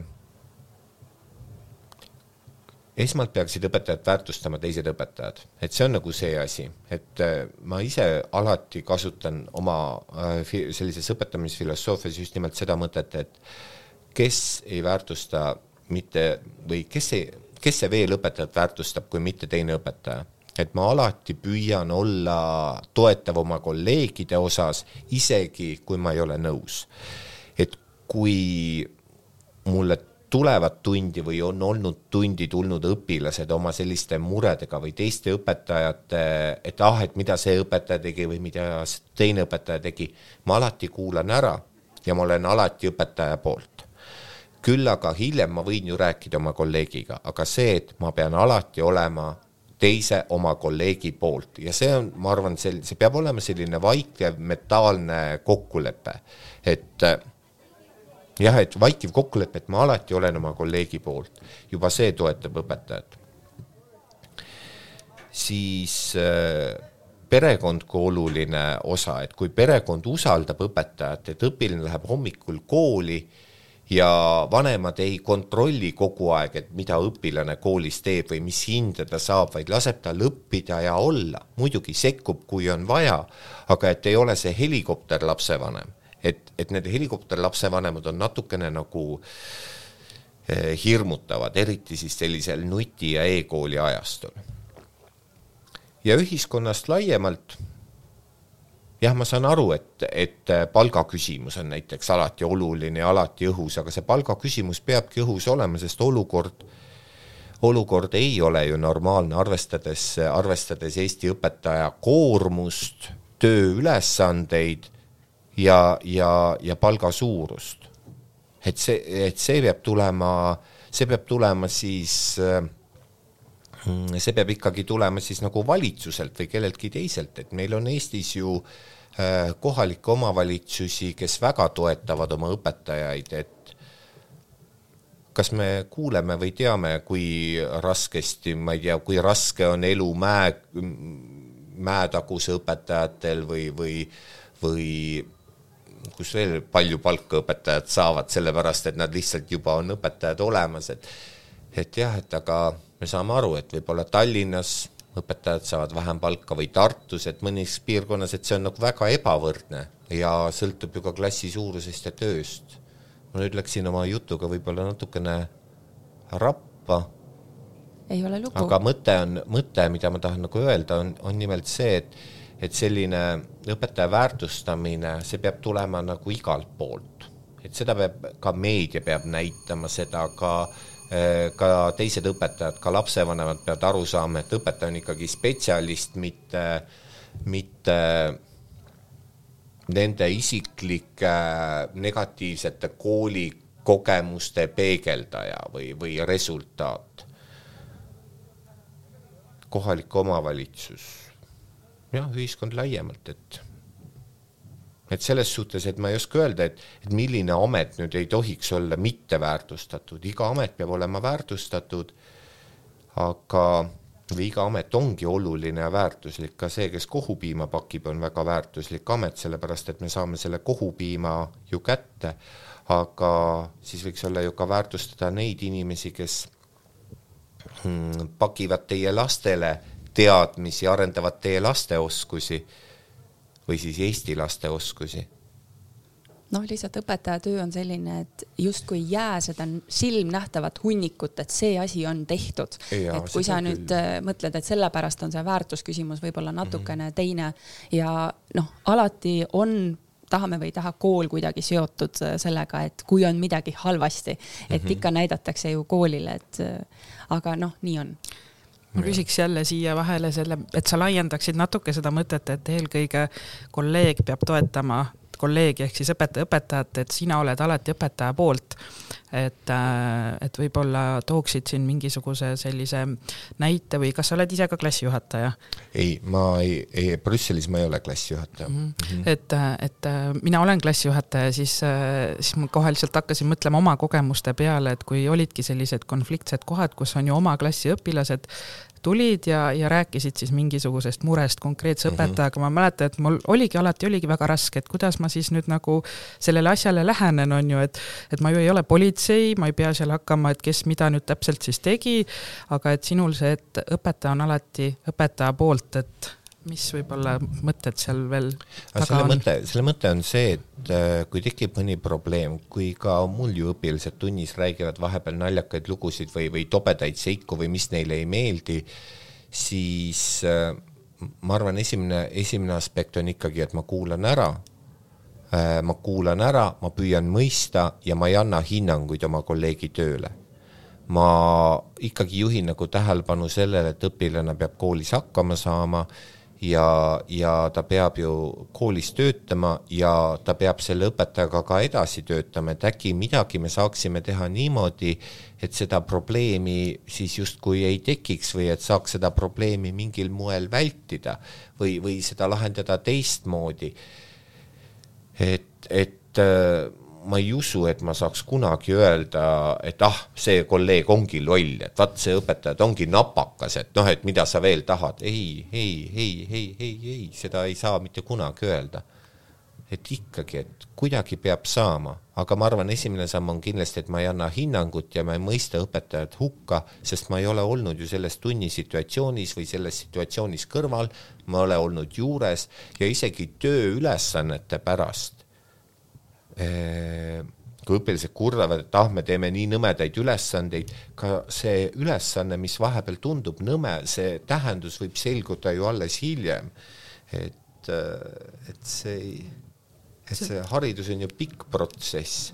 esmalt peaksid õpetajat väärtustama teised õpetajad, et see on nagu see asi, et äh, ma ise alati kasutan oma äh, sellises õpetamisfilosoofias just nimelt seda mõtet, et kes ei väärtusta mitte või kes ei, kes see veel õpetajat väärtustab, kui mitte teine õpetaja et ma alati püüan olla toetav oma kolleegide osas, isegi kui ma ei ole nõus. et kui mulle tulevad tundi või on olnud tundi tulnud õpilased oma selliste muredega või teiste õpetajate, et ah, et mida see õpetaja tegi või mida teine õpetaja tegi, ma alati kuulan ära ja ma olen alati õpetaja poolt. küll aga hiljem ma võin ju rääkida oma kolleegiga, aga see, et ma pean alati olema teise oma kolleegi poolt. Ja see on, ma arvan, sel-, see peab olema selline vaikiv mentaalne kokkulepe, et jah, et vaikiv kokkulepe, et ma alati olen oma kolleegi poolt, juba see toetab õpetajat. siis äh, perekond kui oluline osa, et kui perekond usaldab õpetajat, et õpilane läheb hommikul kooli ja vanemad ei kontrolli kogu aeg, et mida õpilane koolis teeb või mis hinde ta saab, vaid laseb tal õppida ja olla. muidugi sekkub, kui on vaja, aga et ei ole see helikopter lapsevanem et, et need helikopterlapsevanemad on natukene nagu eh, hirmutavad, eriti siis sellisel nuti- ja e-kooli ajastul. ja ühiskonnast laiemalt jah, ma saan aru, et, et palgaküsimus on näiteks alati oluline ja alati õhus, aga see palgaküsimus peabki õhus olema, sest olukord, olukord ei ole ju normaalne, arvestades, arvestades Eesti õpetaja koormust, tööülesandeid ja, ja, ja palga suurust. et see, et see peab tulema, see peab tulema siis, mm, see peab ikkagi tulema siis nagu valitsuselt või kelleltki teiselt, et meil on Eestis ju äh, kohalikke omavalitsusi, kes väga toetavad oma õpetajaid, et kas me kuuleme või teame, kui raskesti, ma ei tea, kui raske on elu mäe, mäetaguse õpetajatel või, või, või kus veel palju palka õpetajad saavad, sellepärast et nad lihtsalt juba on õpetajad olemas, et et jah, et aga me saame aru, et võib-olla Tallinnas õpetajad saavad vähem palka või Tartus, et mõnis piirkonnas, et see on nagu väga ebavõrdne ja sõltub ju ka klassi suurusest ja tööst. ma nüüd läksin oma jutuga võib-olla natukene rappa. ei ole lugu. aga mõte on, mõte, mida ma tahan nagu öelda, on, on nimelt see, et et selline õpetaja väärtustamine, see peab tulema nagu igalt poolt, et seda peab ka meedia peab näitama seda ka eh, ka teised õpetajad, ka lapsevanemad peavad aru saama, et õpetaja on ikkagi spetsialist, mitte, mitte nende isiklike negatiivsete koolikogemuste peegeldaja või, või resultaat. kohalik omavalitsus jah, ühiskond laiemalt, et et selles suhtes, et ma ei oska öelda, et, et milline amet nüüd ei tohiks olla mitte väärtustatud, iga amet peab olema väärtustatud, aga, või iga amet ongi oluline ja väärtuslik, ka see, kes kohupiima pakib, on väga väärtuslik amet, sellepärast et me saame selle kohupiima ju kätte, aga siis võiks olla ju ka väärtustada neid inimesi, kes hmm, pakivad teie lastele teadmisi, arendavad teie laste oskusi või siis eesti laste oskusi? noh, lihtsalt õpetaja töö on selline, et justkui ei jää seda silmnähtavat hunnikut, et see asi on tehtud. et kui sa nüüd küll. Äh, mõtled, et sellepärast on see väärtusküsimus võib-olla natukene mm -hmm. teine ja noh, alati on tahame või ei taha kool kuidagi seotud äh, sellega, et kui on midagi halvasti, et mm -hmm. ikka näidatakse ju koolile, et äh, aga noh, nii on ma küsiks jälle siia vahele selle, et sa laiendaksid natuke seda mõtet, et eelkõige kolleeg peab toetama kolleegi ehk siis õpetaja õpetajat, et sina oled alati õpetaja poolt. et, äh, et võib-olla tooksid siin mingisuguse sellise näite või kas sa oled ise ka klassijuhataja? ei, ma ei, ei, Brüsselis ma ei ole klassijuhataja mm. -hmm. et, äh, et äh, mina olen klassijuhataja, siis, siis ma kohe lihtsalt hakkasin mõtlema oma kogemuste peale, et kui olidki sellised konfliktsed kohad, kus on ju oma klassi õpilased, tulid ja, ja rääkisid siis mingisugusest murest konkreetse mm -hmm. õpetajaga, ma mäletan, et mul oligi alati, oligi väga raske, et kuidas ma siis nüüd nagu sellele asjale lähenen, on ju, et et ma ju ei ole politsei, ma ei pea seal hakkama, et kes mida nüüd täpselt siis tegi, aga et sinul see, et õpetaja on alati õpetaja poolt, et mis võib-olla mõtted seal veel taga selle on? mõte, selle mõte on see, et äh, kui tekib mõni probleem, kui ka mul ju õpilased tunnis räägivad vahepeal naljakaid lugusid või, või tobedaid seiku või mis neile ei meeldi, siis äh, ma arvan, esimene, esimene aspekt on ikkagi, et ma kuulan ära äh,, ma kuulan ära, ma püüan mõista ja ma ei anna hinnanguid oma kolleegi tööle. ma ikkagi juhin nagu tähelepanu sellele, et õpilane peab koolis hakkama saama ja, ja ta peab ju koolis töötama ja ta peab selle õpetajaga ka edasi töötama, et äkki midagi me saaksime teha niimoodi, et seda probleemi siis justkui ei tekiks või et saaks seda probleemi mingil moel vältida või, või seda lahendada teistmoodi. et, et äh, ma ei usu, et ma saaks kunagi öelda, et ah, see kolleeg ongi loll, et vaat see õpetaja, ta ongi napakas, et noh, et mida sa veel tahad. ei, ei, ei, ei, ei, ei, seda ei saa mitte kunagi öelda. et ikkagi, et kuidagi peab saama, aga ma arvan, esimene samm on kindlasti, et ma ei anna hinnangut ja ma ei mõista õpetajat hukka, sest ma ei ole olnud ju selles tunnisituatsioonis või selles situatsioonis kõrval, ma olen olnud juures ja isegi tööülesannete pärast kui õpilased kurdavad, et ah, me teeme nii nõmedaid ülesandeid, ka see ülesanne, mis vahepeal tundub nõme, see tähendus võib selguda ju alles hiljem. et, äh, et see, et see haridus on ju pikk protsess.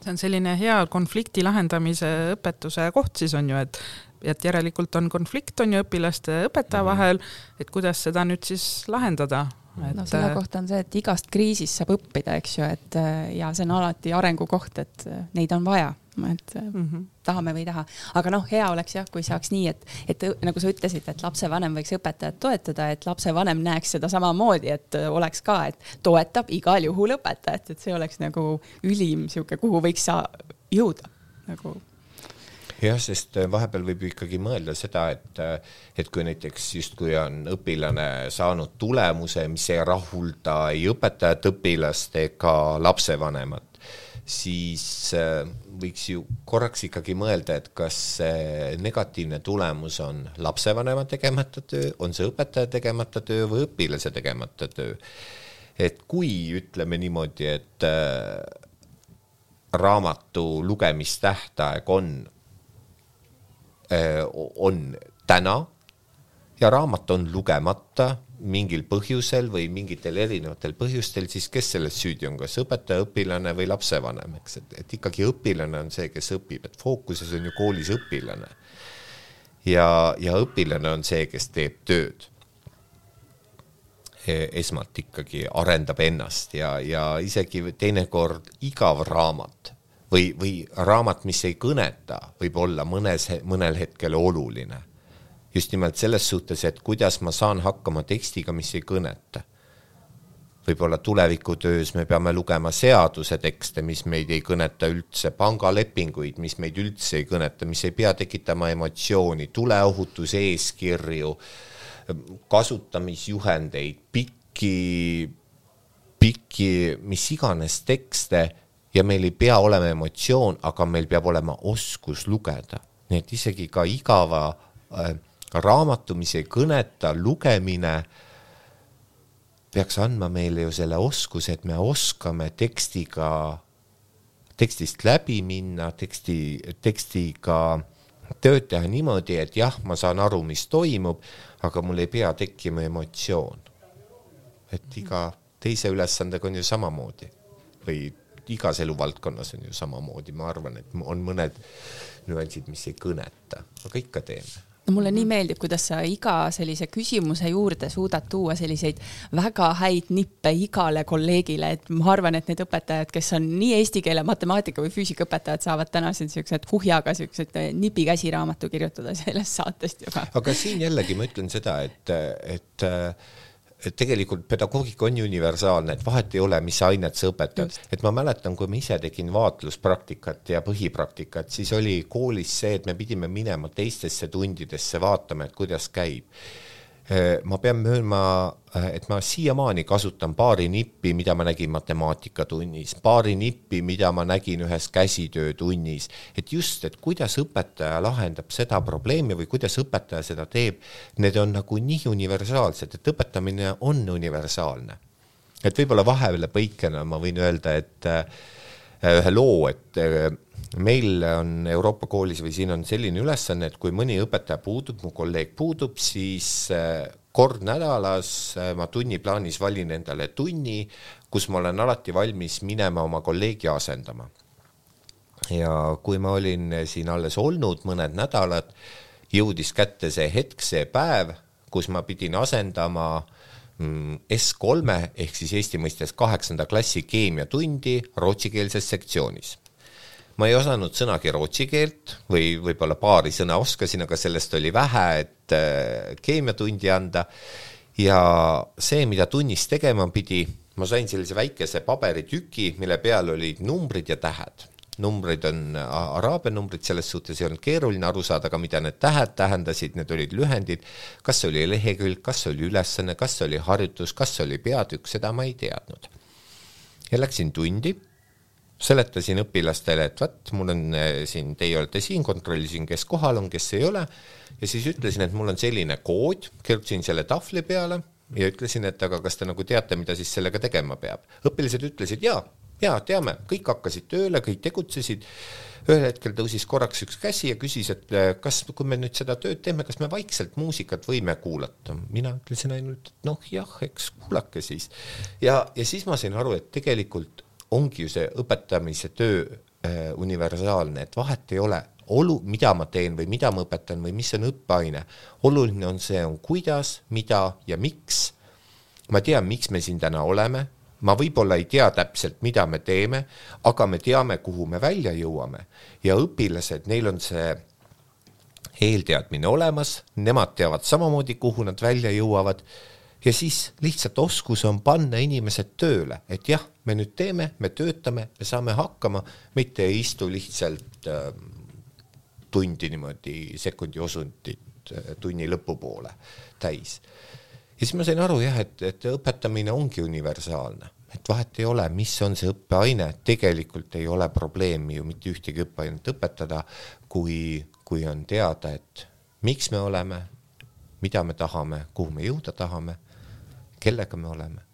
see on selline hea konflikti lahendamise õpetuse koht siis on ju, et et järelikult on konflikt, on ju õpilaste ja õpetaja mhm. vahel, et kuidas seda nüüd siis lahendada et no selle äh, kohta on see, et igast kriisist saab õppida, eks ju, et äh, ja see on alati arengukoht, et äh, neid on vaja, et mm -hmm. tahame või ei taha. aga noh, hea oleks jah, kui saaks nii, et, et nagu sa ütlesid, et lapsevanem võiks õpetajat toetada, et lapsevanem näeks seda samamoodi, et oleks ka, et toetab igal juhul õpetajat, et see oleks nagu ülim sihuke, kuhu võiks sa jõuda nagu jah, sest äh, vahepeal võib ju ikkagi mõelda seda, et, äh, et kui näiteks justkui on õpilane saanud tulemuse, mis ei rahulda ei õpetajat, õpilast ega lapsevanemat, siis äh, võiks ju korraks ikkagi mõelda, et kas see negatiivne tulemus on lapsevanema tegemata töö, on see õpetaja tegemata töö või õpilase tegemata töö. et kui ütleme niimoodi, et raamatu lugemistähtaeg on on täna ja raamat on lugemata mingil põhjusel või mingitel erinevatel põhjustel, siis kes selles süüdi on, kas õpetaja, õpilane või lapsevanem, eks, et, et ikkagi õpilane on see, kes õpib, et fookuses on ju koolis õpilane. ja, ja õpilane on see, kes teeb tööd. E, esmalt ikkagi arendab ennast ja, ja isegi teinekord igav raamat või, või raamat, mis ei kõneta, võib olla mõnes, mõnel hetkel oluline. just nimelt selles suhtes, et kuidas ma saan hakkama tekstiga, mis ei kõneta. võib-olla tulevikutöös me peame lugema seaduse tekste, mis meid ei kõneta üldse, pangalepinguid, mis meid üldse ei kõneta, mis ei pea tekitama emotsiooni, tuleohutuse eeskirju, kasutamisjuhendeid, pikki, pikki mis iganes tekste ja meil ei pea olema emotsioon, aga meil peab olema oskus lugeda. nii et isegi ka igava äh, raamatu, mis ei kõneta, lugemine peaks andma meile ju selle oskuse, et me oskame tekstiga, tekstist läbi minna, teksti, tekstiga tööd teha niimoodi, et jah, ma saan aru, mis toimub, aga mul ei pea tekkima emotsioon. et iga teise ülesandega on ju samamoodi või igas eluvaldkonnas on ju samamoodi, ma arvan, et on mõned nüansid, mis ei kõneta, aga ikka teeme. No mulle nii meeldib, kuidas sa iga sellise küsimuse juurde suudad tuua selliseid väga häid nippe igale kolleegile, et ma arvan, et need õpetajad, kes on nii eesti keele, matemaatika või füüsikaõpetajad, saavad täna siin siuksed kuhjaga siuksed nipi käsiraamatu kirjutada sellest saatest juba. aga siin jällegi ma ütlen seda, et, et et tegelikult pedagoogika on ju universaalne, et vahet ei ole, mis ainet sa õpetad, et ma mäletan, kui ma ise tegin vaatluspraktikat ja põhipraktikat, siis oli koolis see, et me pidime minema teistesse tundidesse vaatama, et kuidas käib ma pean möönma, äh, et ma siiamaani kasutan paari nippi, mida ma nägin matemaatikatunnis, paari nippi, mida ma nägin ühes käsitöötunnis, et just, et kuidas õpetaja lahendab seda probleemi või kuidas õpetaja seda teeb, need on nagu nii universaalsed, et õpetamine on universaalne. et võib-olla vahele põikena ma võin öelda, et ühe loo, et meil on Euroopa koolis või siin on selline ülesanne, et kui mõni õpetaja puudub, mu kolleeg puudub, siis kord nädalas ma tunniplaanis valin endale tunni, kus ma olen alati valmis minema oma kolleegi asendama. ja kui ma olin siin alles olnud mõned nädalad, jõudis kätte see hetk, see päev, kus ma pidin asendama mm, S3 ehk siis Eesti mõistes kaheksanda klassi keemiatundi rootsikeelses sektsioonis ma ei osanud sõnagi rootsi keelt või võib-olla paari sõna oskasin, aga sellest oli vähe, et äh, keemiatundi anda. ja see, mida tunnis tegema pidi, ma sain sellise väikese paberitüki, mille peal olid numbrid ja tähed numbrid on araabia numbrid, selles suhtes ei olnud keeruline aru saada, aga mida need tähed tähendasid, need olid lühendid, kas oli lehekülg, kas oli ülesanne, kas oli harjutus, kas oli peatükk, seda ma ei teadnud. ja läksin tundi, seletasin õpilastele, et vot, mul on eh, siin, teie olete siin, kontrollisin, kes kohal on, kes ei ole, ja siis ütlesin, et mul on selline kood, kirjutasin selle tahvli peale ja ütlesin, et aga kas te nagu teate, mida siis sellega tegema peab. õpilased ütlesid jaa jaa, teame, kõik hakkasid tööle, kõik tegutsesid, ühel hetkel tõusis korraks üks käsi ja küsis, et äh, kas, kui me nüüd seda tööd teeme, kas me vaikselt muusikat võime kuulata? mina ütlesin ainult, et noh jah, eks kuulake siis. ja, ja siis ma sain aru, et tegelikult ongi ju see õpetamise töö äh, universaalne, et vahet ei ole, olu, mida ma teen või mida ma õpetan või mis on õppeaine. oluline on see, on kuidas, mida ja miks. ma tean, miks me siin täna oleme ma võib-olla ei tea täpselt, mida me teeme, aga me teame, kuhu me välja jõuame ja õpilased, neil on see eelteadmine olemas, nemad teavad samamoodi, kuhu nad välja jõuavad ja siis lihtsalt oskus on panna inimesed tööle, et jah, me nüüd teeme, me töötame, me saame hakkama, mitte ei istu lihtsalt äh, tundi niimoodi sekundi osundit äh, tunni lõpupoole täis. Ja siis ma sain aru jah, et, et õpetamine ongi universaalne, et vahet ei ole, mis on see õppeaine, tegelikult ei ole probleemi ju mitte ühtegi õppeainet õpetada, kui, kui on teada, et miks me oleme, mida me tahame, kuhu me jõuda tahame, kellega me oleme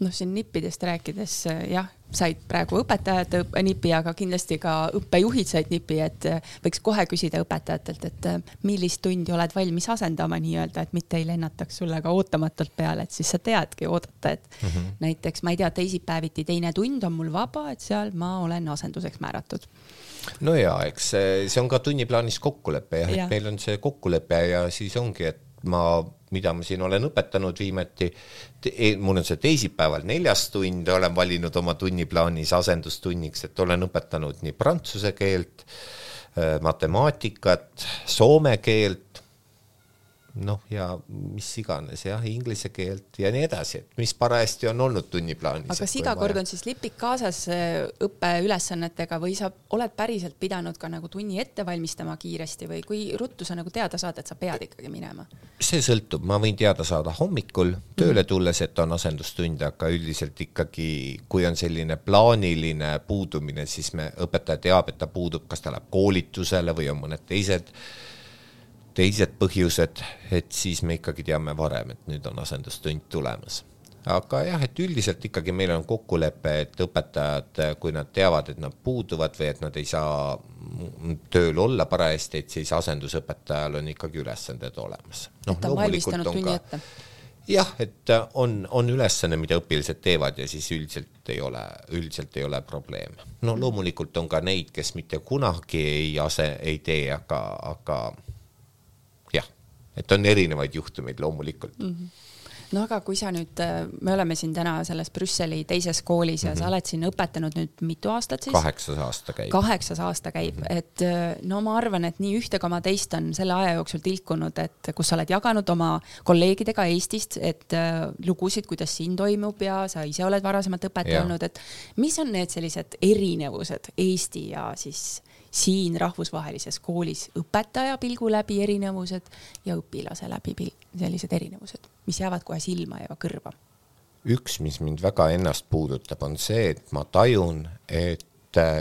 noh, siin nippidest rääkides jah, said praegu õpetajad nipi, aga kindlasti ka õppejuhid said nipi, et võiks kohe küsida õpetajatelt, et millist tundi oled valmis asendama nii-öelda, et mitte ei lennataks sulle ka ootamatult peale, et siis sa teadki oodata, et mm -hmm. näiteks ma ei tea, teisipäeviti teine tund on mul vaba, et seal ma olen asenduseks määratud no ja eks see on ka tunniplaanis kokkulepe jah ja., et meil on see kokkulepe ja siis ongi, et ma, mida ma siin olen õpetanud viimati, mul on see teisipäeval neljas tund, olen valinud oma tunniplaanis asendustunniks, et olen õpetanud nii prantsuse keelt, äh, matemaatikat, soome keelt, noh, ja mis iganes jah, inglise keelt ja nii edasi, et mis parajasti on olnud tunniplaanis. aga kas iga kord on siis lipik kaasas äh, õppeülesannetega või sa oled päriselt pidanud ka nagu tunni ette valmistama kiiresti või kui ruttu sa nagu teada saad, et sa pead ikkagi minema? see sõltub, ma võin teada saada hommikul tööle tulles, et on asendustund, aga üldiselt ikkagi, kui on selline plaaniline puudumine, siis me, õpetaja teab, et ta puudub, kas ta läheb koolitusele või on mõned teised teised põhjused, et siis me ikkagi teame varem, et nüüd on asendustund tulemas. aga jah, et üldiselt ikkagi meil on kokkulepe, et õpetajad, kui nad teavad, et nad puuduvad või et nad ei saa tööl olla parajasti, et siis asendusõpetajal on ikkagi ülesanded olemas. noh, loomulikult on ka jah, et on, on ülesanne, mida õpilased teevad ja siis üldiselt ei ole, üldiselt ei ole probleeme. no loomulikult on ka neid, kes mitte kunagi ei ase, ei tee, aga, aga et on erinevaid juhtumeid loomulikult mm. -hmm no aga kui sa nüüd, äh, me oleme siin täna selles Brüsseli teises koolis ja mm -hmm. sa oled siin õpetanud nüüd mitu aastat siis? kaheksas aasta käib. kaheksas aasta käib mm, -hmm. et äh, no ma arvan, et nii ühte koma teist on selle aja jooksul tilkunud, et kus sa oled jaganud oma kolleegidega Eestist, et äh, lugusid, kuidas siin toimub ja sa ise oled varasemalt õpetaja olnud, et mis on need sellised erinevused Eesti ja siis siin rahvusvahelises koolis õpetaja pilgu läbi erinevused ja õpilase läbi sellised erinevused, mis jäävad kohe silma ja kõrva. üks, mis mind väga ennast puudutab, on see, et ma tajun, et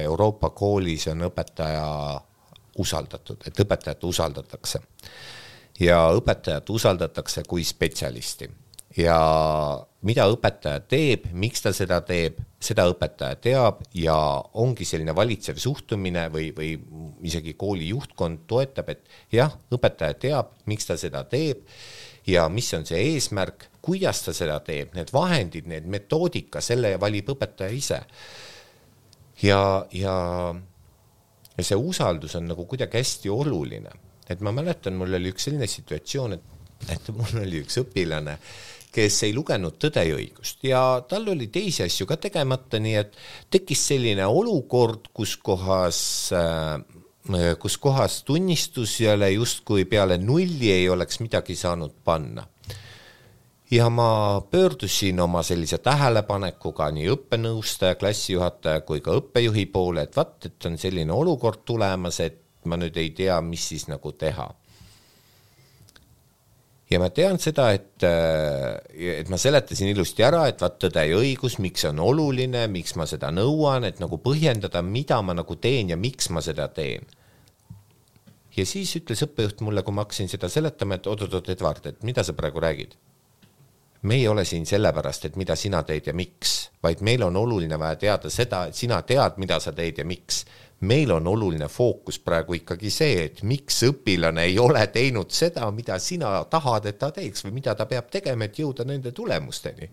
Euroopa koolis on õpetaja usaldatud, et õpetajat usaldatakse. ja õpetajat usaldatakse kui spetsialisti ja mida õpetaja teeb, miks ta seda teeb, seda õpetaja teab ja ongi selline valitsev suhtumine või, või isegi kooli juhtkond toetab, et jah, õpetaja teab, miks ta seda teeb ja mis on see eesmärk, kuidas ta seda teeb, need vahendid, need metoodika, selle valib õpetaja ise. ja, ja, ja see usaldus on nagu kuidagi hästi oluline, et ma mäletan, mul oli üks selline situatsioon, et, et mul oli üks õpilane, kes ei lugenud Tõde ja õigust ja tal oli teisi asju ka tegemata, nii et tekkis selline olukord, kus kohas äh, kus kohas tunnistusele justkui peale nulli ei oleks midagi saanud panna. ja ma pöördusin oma sellise tähelepanekuga nii õppenõustaja, klassijuhataja kui ka õppejuhi poole, et vaat, et on selline olukord tulemas, et ma nüüd ei tea, mis siis nagu teha. Ja ma tean seda, et, et ma seletasin ilusti ära, et vaat tõde ja õigus, miks see on oluline, miks ma seda nõuan, et nagu põhjendada, mida ma nagu teen ja miks ma seda teen ja siis ütles õppejuht mulle, kui ma hakkasin seda seletama, et oot-oot-oot, Edward, et mida sa praegu räägid? me ei ole siin sellepärast, et mida sina teed ja miks, vaid meil on oluline vaja teada seda, et sina tead, mida sa teed ja miks. Meil on oluline fookus praegu ikkagi see, et miks õpilane ei ole teinud seda, mida sina tahad, et ta teeks või mida ta peab tegema, et jõuda nende tulemusteni.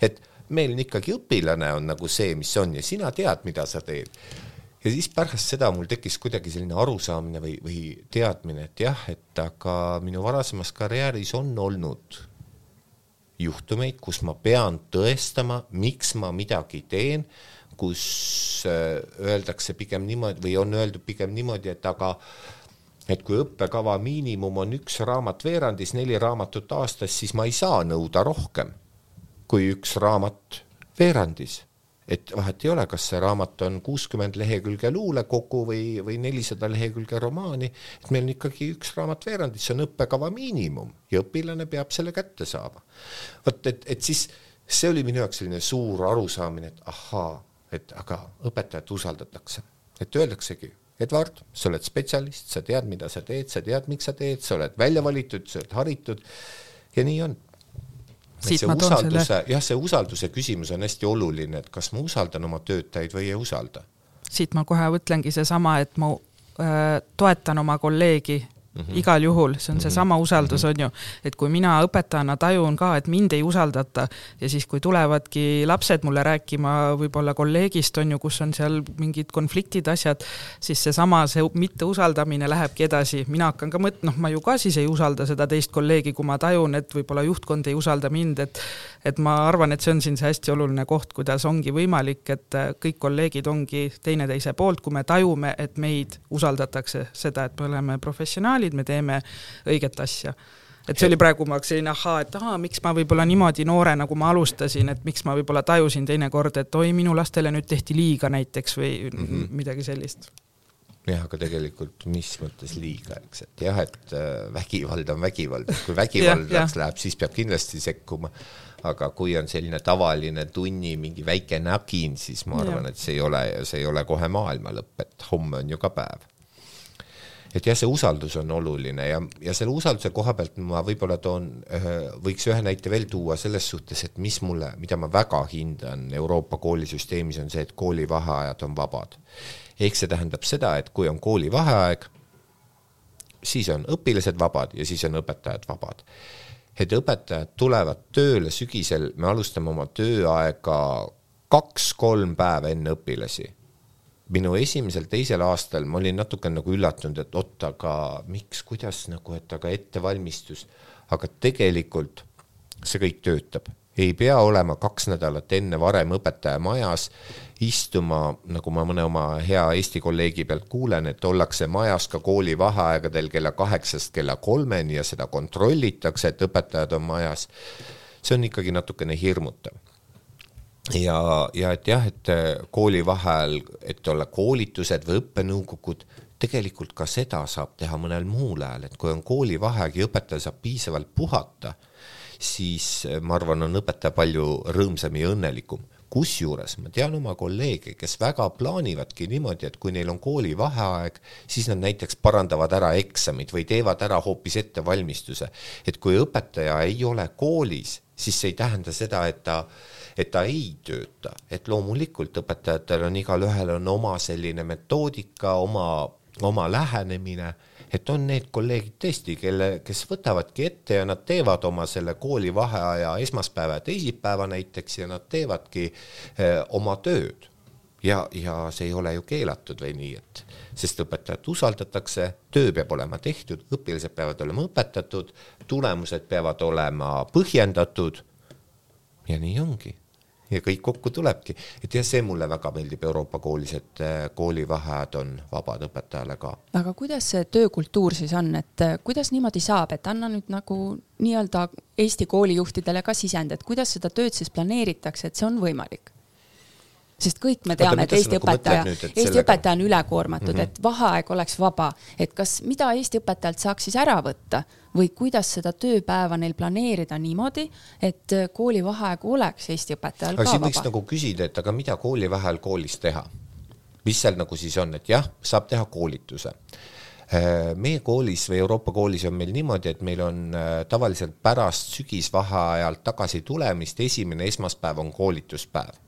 et meil on ikkagi õpilane on nagu see, mis on ja sina tead, mida sa teed ja siis pärast seda mul tekkis kuidagi selline arusaamine või, või teadmine, et jah, et aga minu varasemas karjääris on olnud juhtumeid, kus ma pean tõestama, miks ma midagi teen, kus äh, öeldakse pigem niimoodi või on öeldud pigem niimoodi, et aga et kui õppekava miinimum on üks raamat veerandis, neli raamatut aastas, siis ma ei saa nõuda rohkem kui üks raamat veerandis et vahet ei ole, kas see raamat on kuuskümmend lehekülge luulekogu või, või nelisada lehekülge romaani, et meil on ikkagi üks raamat veerandis, see on õppekava miinimum ja õpilane peab selle kätte saama. vot, et, et siis see oli minu jaoks selline suur arusaamine, et ahaa, et aga õpetajat usaldatakse, et öeldaksegi, Edward, sa oled spetsialist, sa tead, mida sa teed, sa tead, miks sa teed, sa oled välja valitud, sa oled haritud. Ja nii on. See usalduse selle..., jah, see usalduse küsimus on hästi oluline, et kas ma usaldan oma töötajaid või ei usalda. siit ma kohe mõtlengi seesama, et ma äh, toetan oma kolleegi Mm -hmm. igal juhul, see on seesama mhm. usaldus, mhm. on ju, et kui mina õpetajana tajun ka, et mind ei usaldata ja siis, kui tulevadki lapsed mulle rääkima võib-olla kolleegist, on ju, kus on seal mingid konfliktid, asjad, siis seesama, see mitteusaldamine lähebki edasi, mina hakkan ka mõt-, noh, ma ju ka siis ei usalda seda teist kolleegi, kui ma tajun, et võib-olla juhtkond ei usalda mind, et et ma arvan, et see on siin see hästi oluline koht, kuidas ongi võimalik, et kõik kolleegid ongi teineteise poolt, kui me tajume, et meid usaldatakse, seda, et me oleme professionaalid, professionaalid, me teeme õiget asja et see oli praegu ma selline ahaa, et ahaa, miks ma võib-olla niimoodi noore, nagu ma alustasin, et miks ma võib-olla tajusin teinekord, et oi, minu lastele nüüd tehti liiga näiteks või mm -hmm. midagi sellist. jah, aga tegelikult mis mõttes liiga, eks, et jah, et äh, vägivald on vägivald, kui vägivaldaks läheb, siis peab kindlasti sekkuma. aga kui on selline tavaline tunni mingi väike nägin, siis ma arvan, et see ei ole, see ei ole kohe maailma lõpp, et homme on ju ka päev et jah, see usaldus on oluline ja, ja selle usalduse koha pealt ma võib-olla toon, võiks ühe näite veel tuua selles suhtes, et mis mulle, mida ma väga hindan Euroopa koolisüsteemis, on see, et koolivaheajad on vabad. ehk see tähendab seda, et kui on koolivaheaeg, siis on õpilased vabad ja siis on õpetajad vabad. et õpetajad tulevad tööle sügisel, me alustame oma tööaega kaks-kolm päeva enne õpilasi minu esimesel-teisel aastal ma olin natuke nagu üllatunud, et oot, aga miks, kuidas nagu, et aga ettevalmistus, aga tegelikult see kõik töötab, ei pea olema kaks nädalat enne varem õpetaja majas, istuma, nagu ma mõne oma hea Eesti kolleegi pealt kuulen, et ollakse majas ka kooli vaheaegadel kella kaheksast kella kolmeni ja seda kontrollitakse, et õpetajad on majas. see on ikkagi natukene hirmutav ja, ja et jah, et äh, kooli vaheajal, et olla koolitused või õppenõukogud, tegelikult ka seda saab teha mõnel muul ajal, et kui on koolivaheaeg ja õpetaja saab piisavalt puhata, siis äh, ma arvan, on õpetaja palju rõõmsam ja õnnelikum. kusjuures ma tean oma kolleege, kes väga plaanivadki niimoodi, et kui neil on koolivaheaeg, siis nad näiteks parandavad ära eksamid või teevad ära hoopis ettevalmistuse. et kui õpetaja ei ole koolis, siis see ei tähenda seda, et ta et ta ei tööta, et loomulikult õpetajatel on igalühel on oma selline metoodika, oma, oma lähenemine et on need kolleegid tõesti, kelle, kes võtavadki ette ja nad teevad oma selle koolivaheaja esmaspäeva ja teisipäeva näiteks ja nad teevadki eh, oma tööd. ja, ja see ei ole ju keelatud või nii, et sest õpetajat usaldatakse, töö peab olema tehtud, õpilased peavad olema õpetatud, tulemused peavad olema põhjendatud. ja nii ongi ja kõik kokku tulebki, et jah, see mulle väga meeldib. Euroopa koolis, et äh, koolivaheajad on vabad õpetajale ka. aga kuidas see töökultuur siis on, et äh, kuidas niimoodi saab, et anna nüüd nagu nii-öelda Eesti koolijuhtidele ka sisend, et kuidas seda tööd siis planeeritakse, et see on võimalik? Sest kõik me teame, et Eesti nagu õpetaja, Eesti sellega... õpetaja on ülekoormatud mm, -hmm. et vaheaeg oleks vaba, et kas, mida Eesti õpetajalt saaks siis ära võtta või kuidas seda tööpäeva neil planeerida niimoodi, et kooli vaheaeg oleks Eesti õpetajal aga ka vaba. võiks nagu küsida, et aga mida kooli vaheajal koolis teha? mis seal nagu siis on, et jah, saab teha koolituse äh, meie koolis või Euroopa koolis on meil niimoodi, et meil on äh, tavaliselt pärast sügisvaheajalt tagasi tulemist esimene esmaspäev on koolituspäev.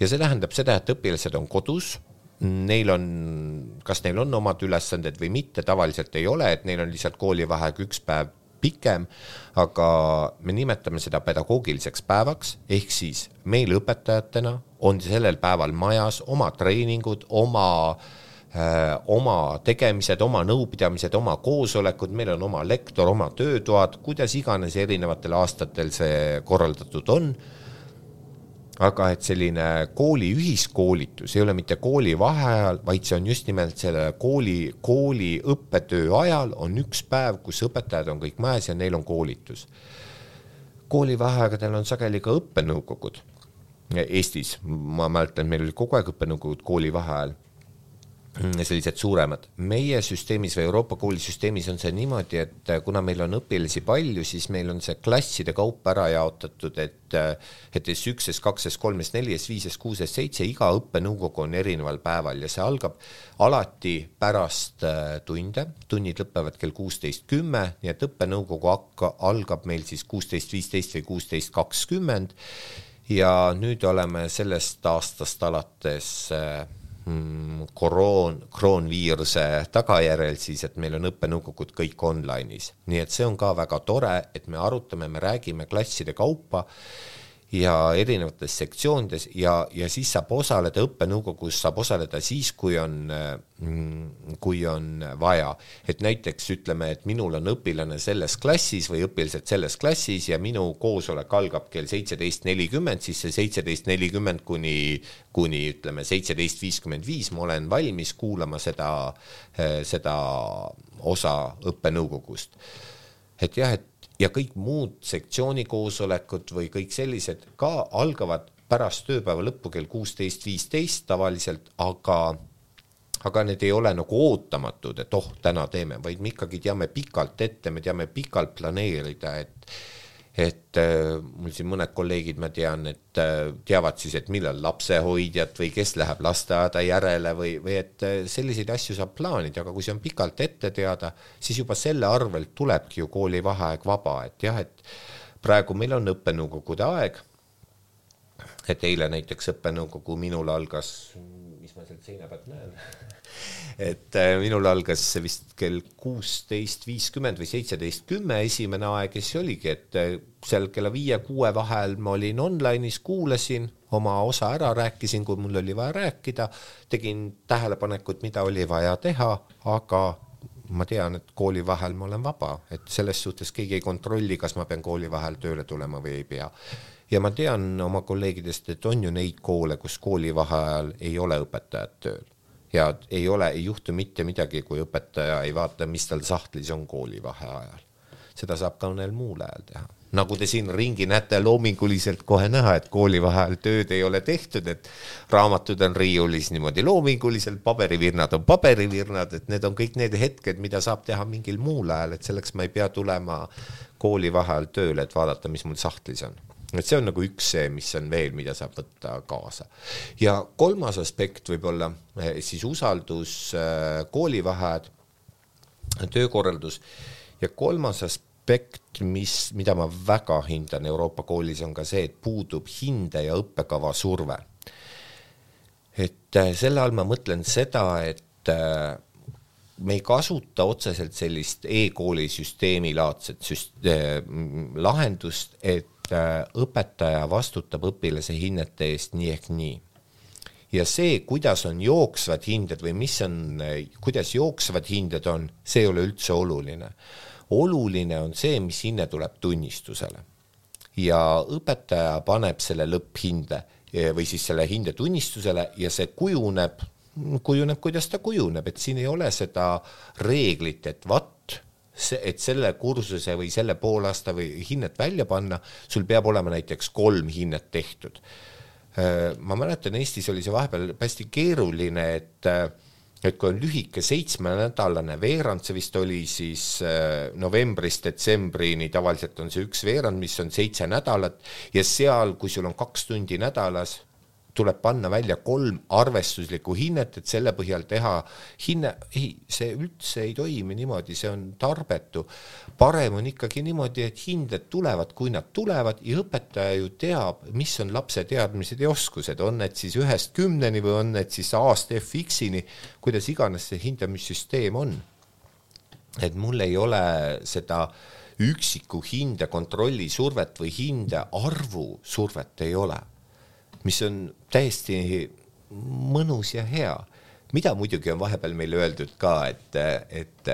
Ja see tähendab seda, et õpilased on kodus. Neil on, kas neil on omad ülesanded või mitte, tavaliselt ei ole, et neil on lihtsalt koolivaheaeg üks päev pikem, aga me nimetame seda pedagoogiliseks päevaks, ehk siis meil õpetajatena on sellel päeval majas oma treeningud, oma äh, oma tegemised, oma nõupidamised, oma koosolekud, meil on oma lektor, oma töötoad, kuidas iganes erinevatel aastatel see korraldatud on aga et selline kooli ühiskoolitus ei ole mitte kooli vaheajal, vaid see on just nimelt selle kooli, kooli õppetöö ajal on üks päev, kus õpetajad on kõik majas ja neil on koolitus. kooli vaheaegadel on sageli ka õppenõukogud. Eestis, ma mäletan, meil olid kogu aeg õppenõukogud kooli vaheajal sellised suuremad. meie süsteemis või Euroopa koolisüsteemis on see niimoodi, et äh, kuna meil on õpilasi palju, siis meil on see klasside kaupa ära jaotatud, et äh, et S1, S2, S3, S4, S5, S6, S7, iga õppenõukogu on erineval päeval ja see algab alati pärast äh, tunde, tunnid lõpevad kell kuusteist kümme, nii et õppenõukogu hakka, algab meil siis kuusteist viisteist või kuusteist kakskümmend ja nüüd oleme sellest aastast alates äh, Mm, koroon, kroonviiruse tagajärjel siis, et meil on õppenõukogud kõik online'is, nii et see on ka väga tore, et me arutame, me räägime klasside kaupa ja erinevates sektsioonides ja, ja siis saab osaleda, õppenõukogus saab osaleda siis, kui on, mm, kui on vaja. et näiteks ütleme, et minul on õpilane selles klassis või õpilased selles klassis ja minu koosolek algab kell seitseteist nelikümmend, siis see seitseteist nelikümmend kuni, kuni ütleme seitseteist viiskümmend viis ma olen valmis kuulama seda, seda osa õppenõukogust. et jah, et ja kõik muud sektsiooni koosolekud või kõik sellised ka algavad pärast tööpäeva lõppu kell kuusteist viisteist tavaliselt, aga aga need ei ole nagu ootamatud, et oh, täna teeme, vaid me ikkagi teame pikalt ette, me teame pikalt planeerida, et et äh, mul siin mõned kolleegid, ma tean, et äh, teavad siis, et millal lapsehoidjat või kes läheb lasteaeda järele või, või et äh, selliseid asju saab plaanida, aga kui see on pikalt ette teada, siis juba selle arvelt tulebki ju koolivaheaeg vaba, et jah, et praegu meil on õppenõukogude aeg. et eile näiteks õppenõukogu minul algas, mis ma sealt seina pealt näen et äh, minul algas vist kell kuusteist viiskümmend või seitseteist kümme esimene aeg ja siis oligi, et äh, seal kella viie-kuue vahel ma olin online'is, kuulasin oma osa ära, rääkisin, kui mul oli vaja rääkida, tegin tähelepanekut, mida oli vaja teha, aga ma tean, et kooli vahel ma olen vaba, et selles suhtes keegi ei kontrolli, kas ma pean kooli vahel tööle tulema või ei pea. ja ma tean oma kolleegidest, et on ju neid koole, kus kooli vaheajal ei ole õpetajad tööl ja ei ole, ei juhtu mitte midagi, kui õpetaja ei vaata, mis tal sahtlis on koolivaheajal. seda saab ka mõnel muul ajal teha. nagu te siin ringi näete, loominguliselt kohe näha, et koolivaheajal tööd ei ole tehtud, et raamatud on riiulis niimoodi loominguliselt, paberivirnad on paberivirnad, et need on kõik need hetked, mida saab teha mingil muul ajal, et selleks ma ei pea tulema koolivaheajal tööle, et vaadata, mis mul sahtlis on et see on nagu üks see, mis on veel, mida saab võtta kaasa. ja kolmas aspekt võib-olla eh, siis usaldus, eh, koolivaheajad, töökorraldus ja kolmas aspekt, mis, mida ma väga hindan Euroopa koolis, on ka see, et puudub hinde ja õppekava surve. et äh, selle all ma mõtlen seda, et me ei kasuta otseselt sellist e-kooli süsteemi laadset süst- lahendust, et äh, õpetaja vastutab õpilase hinnete eest nii ehk nii ja see, kuidas on jooksvad hinded või mis on, kuidas jooksvad hinded on, see ei ole üldse oluline. oluline on see, mis hinne tuleb tunnistusele. ja õpetaja paneb selle lõpphinde või siis selle hinde tunnistusele ja see kujuneb, kujuneb, kuidas ta kujuneb, et siin ei ole seda reeglit, et vot see, et selle kursuse või selle poolaasta või hinnet välja panna, sul peab olema näiteks kolm hinnet tehtud. Äh, ma mäletan, Eestis oli see vahepeal hästi keeruline, et äh, et kui on lühike seitsmenädalane veerand, see vist oli siis äh, novembrist detsembrini, tavaliselt on see üks veerand, mis on seitse nädalat ja seal, kui sul on kaks tundi nädalas, tuleb panna välja kolm arvestuslikku hinnet, et selle põhjal teha hinne, ei, see üldse ei toimi niimoodi, see on tarbetu. parem on ikkagi niimoodi, et hinded tulevad, kui nad tulevad ja õpetaja ju teab, mis on lapse teadmised ja oskused, on need siis ühest kümneni või on need siis A-st F-X-ini, kuidas iganes see hindamissüsteem on. et mul ei ole seda üksiku hinde kontrolli survet või hinde arvu survet ei ole mis on täiesti mõnus ja hea. mida muidugi on vahepeal meile öeldud ka, et, et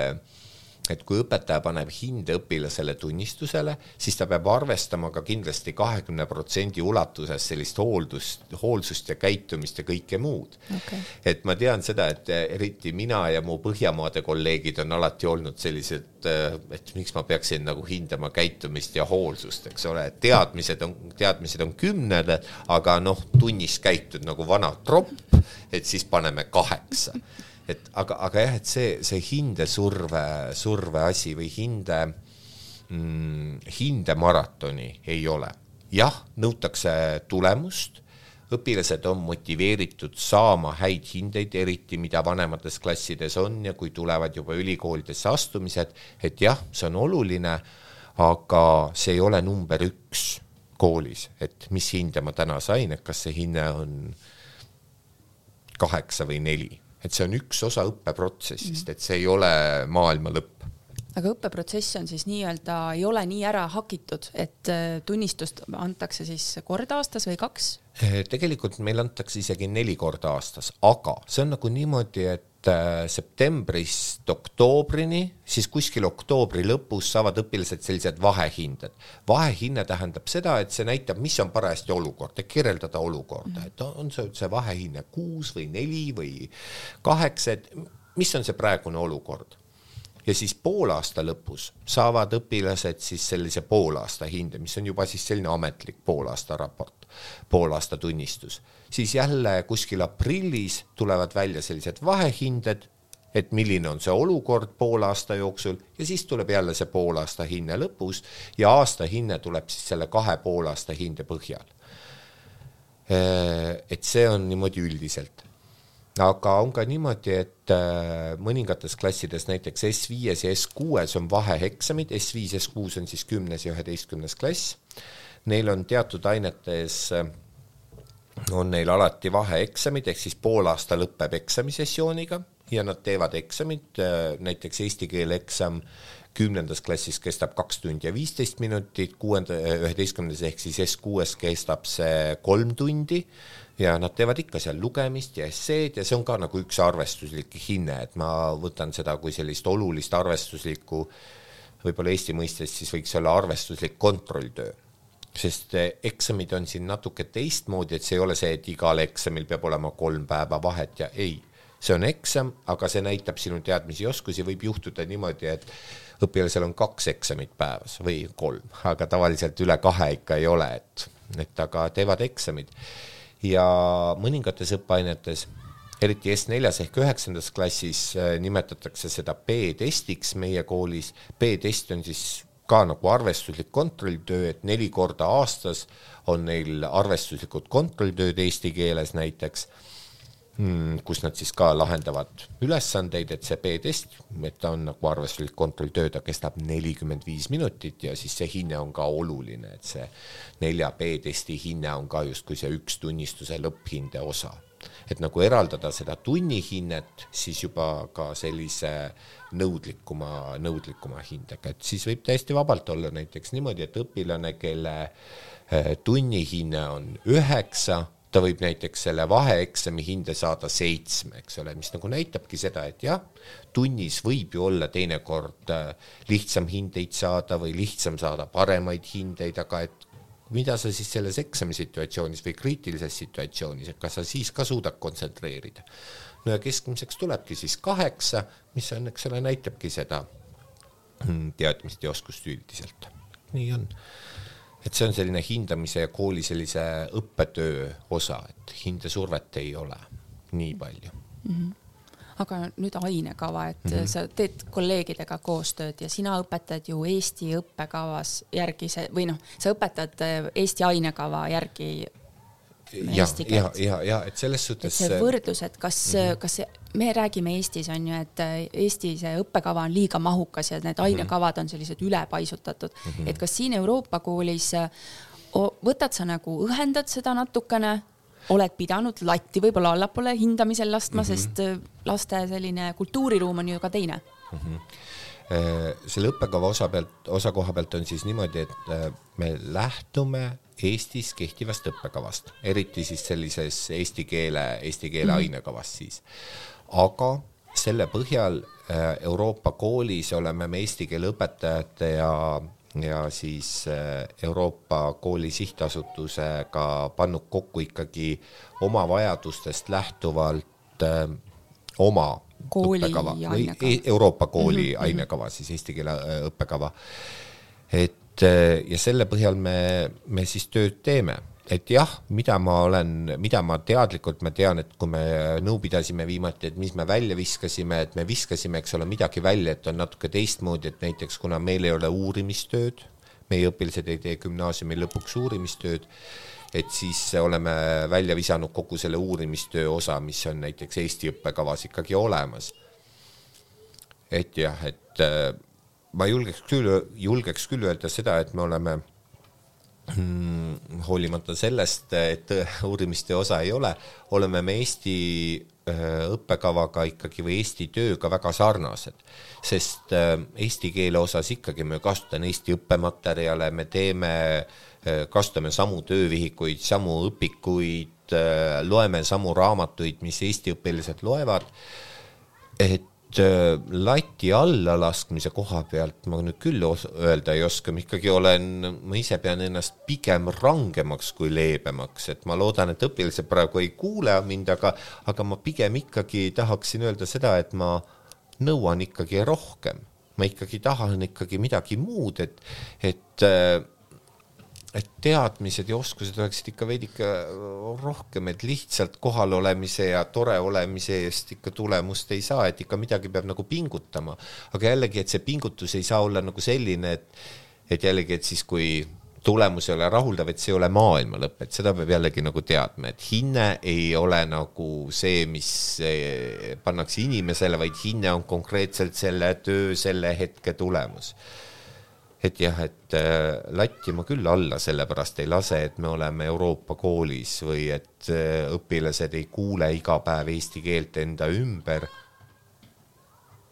et kui õpetaja paneb hinde õpilasele tunnistusele, siis ta peab arvestama ka kindlasti kahekümne protsendi ulatuses sellist hooldust, hoolsust ja käitumist ja kõike muud. Okay.. et ma tean seda, et eriti mina ja mu Põhjamaade kolleegid on alati olnud sellised, et miks ma peaksin nagu hindama käitumist ja hoolsust, eks ole, teadmised on, teadmised on kümned, aga noh, tunnis käitud nagu vana tropp, et siis paneme kaheksa et aga, aga jah, et see, see hindesurve, surve asi või hinde mm,, hindemaratoni ei ole. jah, nõutakse tulemust, õpilased on motiveeritud saama häid hindeid, eriti mida vanemates klassides on ja kui tulevad juba ülikoolidesse astumised, et jah, see on oluline, aga see ei ole number üks koolis, et mis hinde ma täna sain, et kas see hinne on kaheksa või neli et see on üks osa õppeprotsessist, et see ei ole maailma lõpp aga õppeprotsess on siis nii-öelda, ei ole nii ära hakitud, et äh, tunnistust antakse siis kord aastas või kaks? Eh, tegelikult meil antakse isegi neli korda aastas, aga see on nagu niimoodi, et Äh, septembrist oktoobrini, siis kuskil oktoobri lõpus saavad õpilased sellised vahehinded. vahehinne tähendab seda, et see näitab, mis on parajasti olukord, et kirjeldada olukorda, et on see, see vahehinne kuus või neli või kaheksa, et mis on see praegune olukord ja siis poolaasta lõpus saavad õpilased siis sellise poolaasta hinde, mis on juba siis selline ametlik poolaasta raport, poolaasta tunnistus siis jälle kuskil aprillis tulevad välja sellised vahehinded, et milline on see olukord poole aasta jooksul ja siis tuleb jälle see poolaasta hinne lõpus ja aastahinne tuleb siis selle kahe poolaasta hinde põhjal. Äh, et see on niimoodi üldiselt aga on ka niimoodi, et äh, mõningates klassides, näiteks S5-s ja S6-s on vaheeksamid, S5, S6 on siis kümnes ja üheteistkümnes klass. Neil on teatud ainetes äh, on neil alati vaheeksamid, ehk siis poolaasta lõpeb eksamisessiooniga ja nad teevad eksamit, äh, näiteks eesti keele eksam kümnendas klassis kestab kaks tundi ja viisteist minutit, kuuenda, üheteistkümnendas ehk siis S6-s kestab see kolm tundi ja nad teevad ikka seal lugemist ja esseed ja see on ka nagu üks arvestuslik hinne, et ma võtan seda kui sellist olulist arvestuslikku, võib-olla Eesti mõistes siis võiks olla arvestuslik kontrolltöö. Sest eh, eksamid on siin natuke teistmoodi, et see ei ole see, et igal eksamil peab olema kolm päeva vahet ja ei, see on eksam, aga see näitab sinu teadmisi ja oskusi, võib juhtuda niimoodi, et õpilasel on kaks eksamit päevas või kolm, aga tavaliselt üle kahe ikka ei ole, et, et aga teevad eksamid. Ja mõningates õppeainetes, eriti S4-s ehk üheksandas klassis eh, nimetatakse seda B-testiks meie koolis, B-test on siis ka nagu arvestuslik kontrolltöö, et neli korda aastas on neil arvestuslikud kontrolltööd eesti keeles näiteks kus nad siis ka lahendavad ülesandeid, et see B-test, et ta on nagu arvestuslik kontrolltöö, ta kestab nelikümmend viis minutit ja siis see hinne on ka oluline, et see nelja B-testi hinne on ka justkui see üks tunnistuse lõpphinde osa. et nagu eraldada seda tunnihinnet siis juba ka sellise nõudlikuma, nõudlikuma hindega, et siis võib täiesti vabalt olla näiteks niimoodi, et õpilane, kelle eh, tunnihinne on üheksa ta võib näiteks selle vaheeksami hinde saada seitsme, eks ole, mis nagu näitabki seda, et jah, tunnis võib ju olla teinekord äh, lihtsam hindeid saada või lihtsam saada paremaid hindeid, aga et mida sa siis selles eksamisituatsioonis või kriitilises situatsioonis, et kas sa siis ka suudad kontsentreerida. no ja keskmiseks tulebki siis kaheksa, mis on, eks ole, näitabki seda mm, teadmist ja oskust üldiselt. nii on et see on selline hindamise ja kooli sellise õppetöö osa, et hindesurvet ei ole nii palju mm. -hmm aga nüüd ainekava, et mm -hmm. sa teed kolleegidega koostööd ja sina õpetad ju Eesti õppekavas järgi see või noh, sa õpetad äh, Eesti ainekava järgi ja, ja, ja, ja et selles suhtes. see võrdlus, et kas mm, -hmm. kas me räägime Eestis on ju, et äh, Eesti see õppekava on liiga mahukas ja need mhm. ainekavad on sellised ülepaisutatud mm, -hmm. et kas siin Euroopa koolis äh, võtad sa nagu, õhendad seda natukene, oled pidanud latti võib-olla allapoole hindamisel laskma mm, -hmm. sest äh, laste selline kultuuriruum on ju ka teine mm. -hmm selle õppekava osa pealt, osa koha pealt on siis niimoodi, et me lähtume Eestis kehtivast õppekavast, eriti siis sellises eesti keele, eesti keele mm -hmm. ainekavas siis. Aga selle põhjal äh, Euroopa koolis oleme me eesti keele õpetajate ja, ja siis äh, Euroopa kooli sihtasutusega pannud kokku ikkagi oma vajadustest lähtuvalt äh, oma kooli õppekava, e-, Euroopa kooli mm -hmm. ainekava, siis eesti keele õppekava. et ja selle põhjal me, me siis tööd teeme et jah, mida ma olen, mida ma teadlikult, ma tean, et kui me nõu pidasime viimati, et mis me välja viskasime, et me viskasime, eks ole, midagi välja, et on natuke teistmoodi, et näiteks kuna meil ei ole uurimistööd, meie õpilased ei tee gümnaasiumi lõpuks uurimistööd, et siis oleme välja visanud kogu selle uurimistöö osa, mis on näiteks Eesti õppekavas ikkagi olemas. et jah, et ma julgeks küll, julgeks küll öelda seda, et me oleme hoolimata sellest, et uurimiste osa ei ole, oleme me Eesti äh, õppekavaga ikkagi või Eesti tööga väga sarnased, sest äh, eesti keele osas ikkagi me kasutame Eesti õppematerjale, me teeme, äh, kasutame samu töövihikuid, samu õpikuid, loeme samu raamatuid, mis Eesti õpilased loevad. et Äh, lati alla laskmise koha pealt ma nüüd küll öelda ei oska, ma ikkagi olen, ma ise pean ennast pigem rangemaks kui leebemaks, et ma loodan, et õpilased praegu ei kuule mind, aga, aga ma pigem ikkagi tahaksin öelda seda, et ma nõuan ikkagi rohkem. ma ikkagi tahan ikkagi midagi muud, et, et äh, et teadmised ja oskused oleksid ikka veidike rohkem, et lihtsalt kohal olemise ja tore olemise eest ikka tulemust ei saa, et ikka midagi peab nagu pingutama. aga jällegi, et see pingutus ei saa olla nagu selline, et, et jällegi, et siis kui tulemus ei ole rahuldav, et see ei ole maailma lõpp, et seda peab jällegi nagu teadma, et hinne ei ole nagu see, mis eh, pannakse inimesele, vaid hinne on konkreetselt selle töö, selle hetke tulemus et jah, et äh, latti ma küll alla sellepärast ei lase, et me oleme Euroopa koolis või et äh, õpilased ei kuule iga päev eesti keelt enda ümber.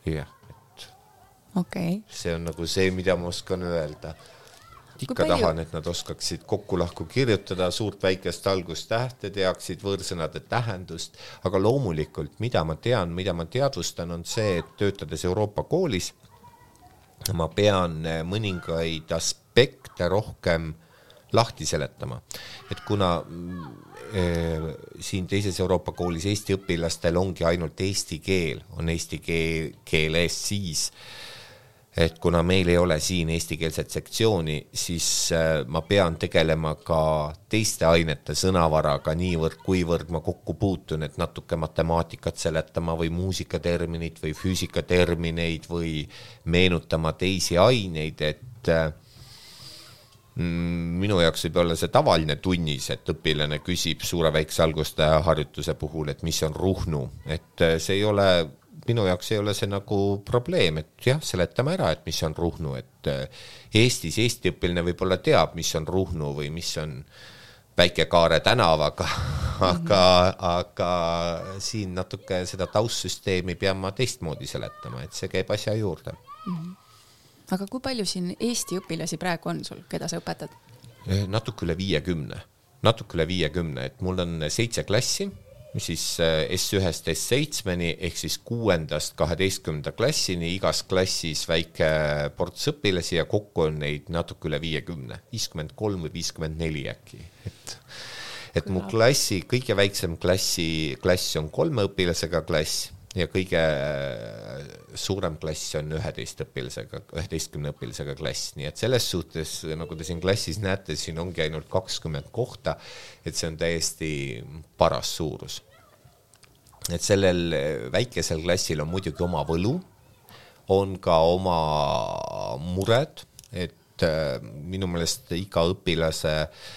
jah, et okay. see on nagu see, mida ma oskan öelda. ikka tahan, et nad oskaksid kokku-lahku kirjutada, suurt-väikest algustähte, teaksid võõrsõnade tähendust, aga loomulikult, mida ma tean, mida ma teadvustan, on see, et töötades Euroopa koolis ma pean eh, mõningaid aspekte rohkem lahti seletama, et kuna äh, siin teises Euroopa koolis Eesti õpilastel ongi ainult eesti keel, on eesti keel, keeles siis äh, et kuna meil ei ole siin eestikeelset sektsiooni, siis äh, ma pean tegelema ka teiste ainete sõnavaraga niivõrd, kuivõrd ma kokku puutun, et natuke matemaatikat seletama või muusikaterminit või füüsikatermineid või meenutama teisi aineid, et äh, mm, minu jaoks võib olla see tavaline tunnis, et õpilane küsib suure väikse algustaja harjutuse puhul, et mis on Ruhnu, et see ei ole minu jaoks ei ole see nagu probleem, et jah, seletame ära, et mis on Ruhnu, et Eestis Eesti õpilane võib-olla teab, mis on Ruhnu või mis on Väike-Kaare tänav, aga mm, -hmm. aga, aga siin natuke seda taustsüsteemi pean ma teistmoodi seletama, et see käib asja juurde mm. -hmm. aga kui palju siin Eesti õpilasi praegu on sul, keda sa õpetad? Eh, natuke üle viiekümne, natuke üle viiekümne, et mul on seitse klassi mis siis äh, S1-st S7-ni ehk siis kuuendast kaheteistkümnenda klassini, igas klassis väike ports õpilasi ja kokku on neid natuke üle viiekümne, viiskümmend kolm või viiskümmend neli äkki, et et mu klassi kõige väiksem klassi, klass on kolme õpilasega klass ja kõige äh, suurem klass on üheteist õpilasega, üheteistkümne õpilasega klass, nii et selles suhtes, nagu te siin klassis näete, siin ongi ainult kakskümmend kohta, et see on täiesti paras suurus. et sellel väikesel klassil on muidugi oma võlu, on ka oma mured, et äh, minu meelest iga õpilase äh,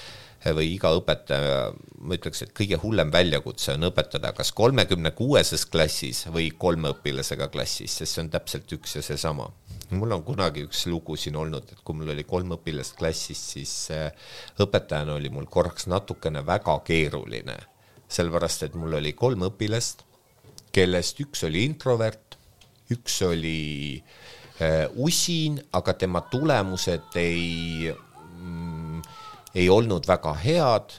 või iga õpetaja, ma ütleks, et kõige hullem väljakutse on õpetada kas kolmekümne kuueses klassis või kolme õpilasega klassis, sest see on täpselt üks ja seesama. mul on kunagi üks lugu siin olnud, et kui mul oli kolm õpilast klassis, siis äh, õpetajana oli mul korraks natukene väga keeruline, sellepärast et mul oli kolm õpilast, kellest üks oli introvert, üks oli äh, usin, aga tema tulemused ei ei olnud väga head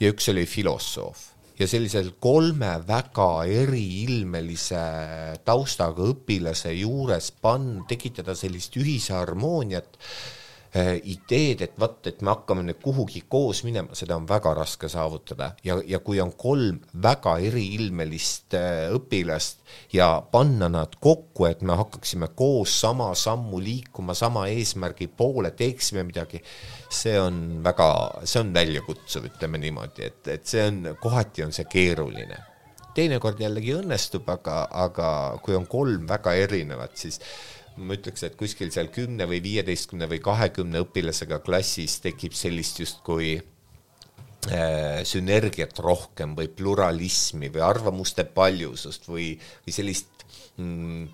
ja üks oli filosoof. Ja sellisel kolme väga eriilmelise taustaga õpilase juures pann-, tekitada sellist ühise harmooniat ideed, et vot, et me hakkame nüüd kuhugi koos minema, seda on väga raske saavutada. Ja, ja kui on kolm väga eriilmelist äh, õpilast ja panna nad kokku, et me hakkaksime koos sama sammu liikuma sama eesmärgi poole, teeksime midagi, see on väga, see on väljakutsuv, ütleme niimoodi, et, et see on, kohati on see keeruline. Teinekord jällegi õnnestub, aga, aga kui on kolm väga erinevat, siis ma ütleks, et kuskil seal kümne või viieteistkümne või kahekümne õpilasega klassis tekib sellist justkui äh, sünergiat rohkem või pluralismi või arvamuste paljusust või, või sellist mm,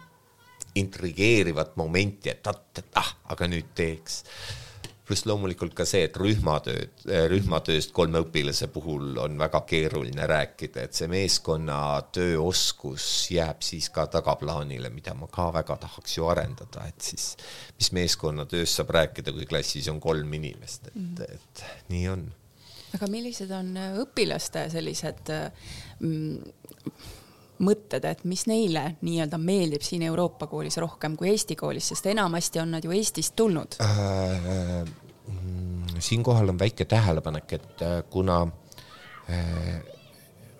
intrigeerivat momenti, et, ah, aga nüüd teeks pluss loomulikult ka see, et rühmatööd, äh, rühmatööst kolme õpilase puhul on väga keeruline rääkida, et see meeskonnatöö oskus jääb siis ka tagaplaanile, mida ma ka väga tahaks ju arendada, et siis mis meeskonnatööst saab rääkida, kui klassis on kolm inimest, et -hmm. et nii on. aga millised on äh, õpilaste sellised mm, mõtted, et mis neile nii-öelda meeldib siin Euroopa koolis rohkem kui Eesti koolis, sest enamasti on nad ju Eestist tulnud. Äh,? Mm, siinkohal on väike tähelepanek, et äh, kuna äh,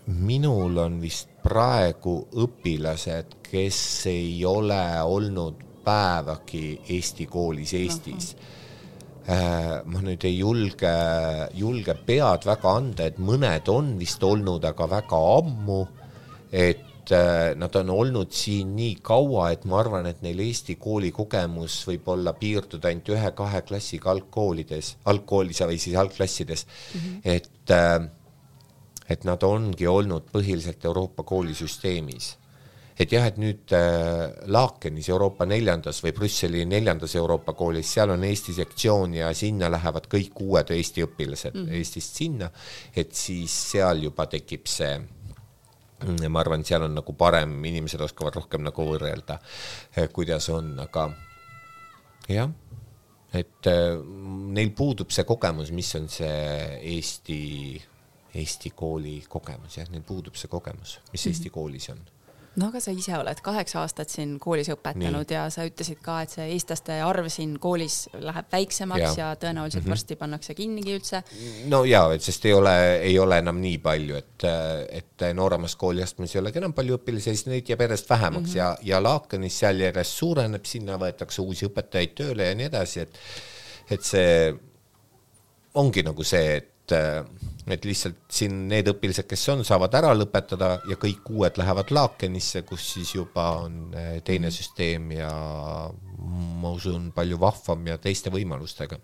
minul on vist praegu õpilased, kes ei ole olnud päevagi Eesti koolis Eestis. Äh, ma nüüd ei julge, julge pead väga anda, et mõned on vist olnud, aga väga ammu et äh, nad on olnud siin nii kaua, et ma arvan, et neil Eesti kooli kogemus võib olla piirduda ainult ühe-kahe klassiga algkoolides, algkoolis või siis algklassides mm, -hmm. et äh, et nad ongi olnud põhiliselt Euroopa koolisüsteemis. et jah, et nüüd äh, Laakenis Euroopa neljandas või Brüsseli neljandas Euroopa koolis, seal on Eesti sektsioon ja sinna lähevad kõik uued Eesti õpilased mm. Eestist sinna, et siis seal juba tekib see ja ma arvan, et seal on nagu parem, inimesed oskavad rohkem nagu võrrelda, eh, kuidas on, aga jah, et eh, neil puudub see kogemus, mis on see Eesti, Eesti kooli kogemus, jah, neil puudub see kogemus, mis -hmm. Eesti koolis on no aga sa ise oled kaheksa aastat siin koolis õpetanud Nii. ja sa ütlesid ka, et see eestlaste arv siin koolis läheb väiksemaks ja, ja tõenäoliselt mm -hmm. varsti pannakse kinnigi üldse. no ja, et sest ei ole, ei ole enam nii palju, et, et nooremas kooliastmes ei olegi enam palju õpilasi, siis neid jääb järjest vähemaks mm -hmm. ja, ja Laakenis seal järjest suureneb, sinna võetakse uusi õpetajaid tööle ja nii edasi, et et see ongi nagu see, et et lihtsalt siin need õpilased, kes on, saavad ära lõpetada ja kõik uued lähevad Laakenisse, kus siis juba on eh, teine süsteem ja ma usun, palju vahvam ja teiste võimalustega.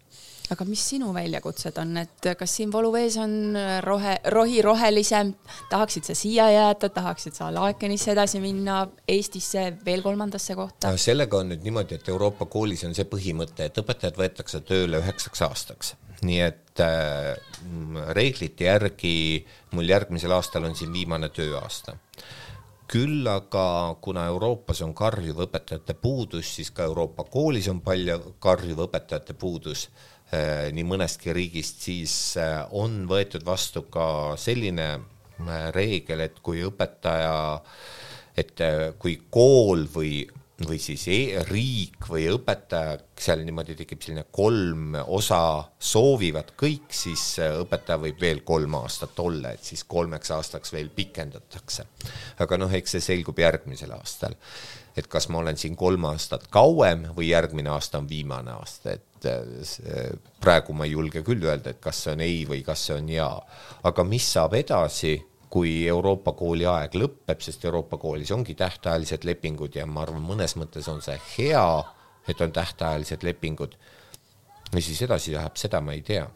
aga mis sinu väljakutsed on, et kas siin Voluvees on rohe, rohi rohelisem, tahaksid sa siia jääda, tahaksid sa Laekenisse edasi minna, Eestisse veel kolmandasse kohta? sellega on nüüd niimoodi, et Euroopa koolis on see põhimõte, et õpetajad võetakse tööle üheksaks aastaks, nii et äh, reeglite järgi mul järgmisel aastal on siin viimane tööaasta. Küll aga kuna Euroopas on karjuv õpetajate puudus, siis ka Euroopa koolis on palju karjuv õpetajate puudus eh, nii mõnestki riigist, siis eh, on võetud vastu ka selline eh, reegel, et kui õpetaja, et kui kool või või siis e riik või õpetaja, seal niimoodi tekib selline kolm osa, soovivad kõik, siis õpetaja võib veel kolm aastat olla, et siis kolmeks aastaks veel pikendatakse. aga noh, eks see selgub järgmisel aastal. et kas ma olen siin kolm aastat kauem või järgmine aasta on viimane aasta, et äh, praegu ma ei julge küll öelda, et kas see on ei või kas see on jaa. aga mis saab edasi kui Euroopa kooli aeg lõpeb, sest Euroopa koolis ongi tähtajalised lepingud ja ma arvan, mõnes mõttes on see hea, et on tähtajalised lepingud. mis siis edasi läheb, seda ma ei tea.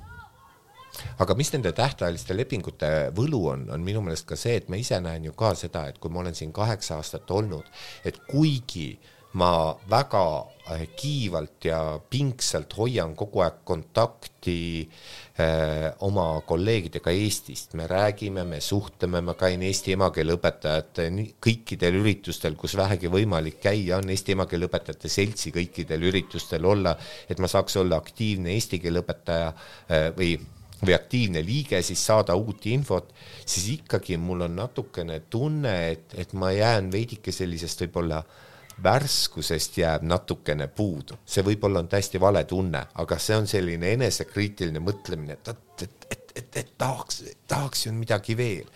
aga mis nende tähtajaliste lepingute võlu on, on minu meelest ka see, et ma ise näen ju ka seda, et kui ma olen siin kaheksa aastat olnud, et kuigi ma väga kiivalt ja pingsalt hoian kogu aeg kontakti äh, oma kolleegidega Eestist, me räägime, me suhtleme, ma käin eesti emakeele õpetajate kõikidel üritustel, kus vähegi võimalik käia, on Eesti emakeele õpetajate seltsi kõikidel üritustel olla, et ma saaks olla aktiivne eesti keele õpetaja äh, või või aktiivne liige, siis saada uut infot, siis ikkagi mul on natukene tunne, et, et ma jään veidike sellisest võib-olla äh, värskusest jääb natukene puudu, see võib-olla on täiesti vale tunne, aga see on selline enesekriitiline mõtlemine, et, et, et, et, et, et tahaks, tahaks ju midagi veel.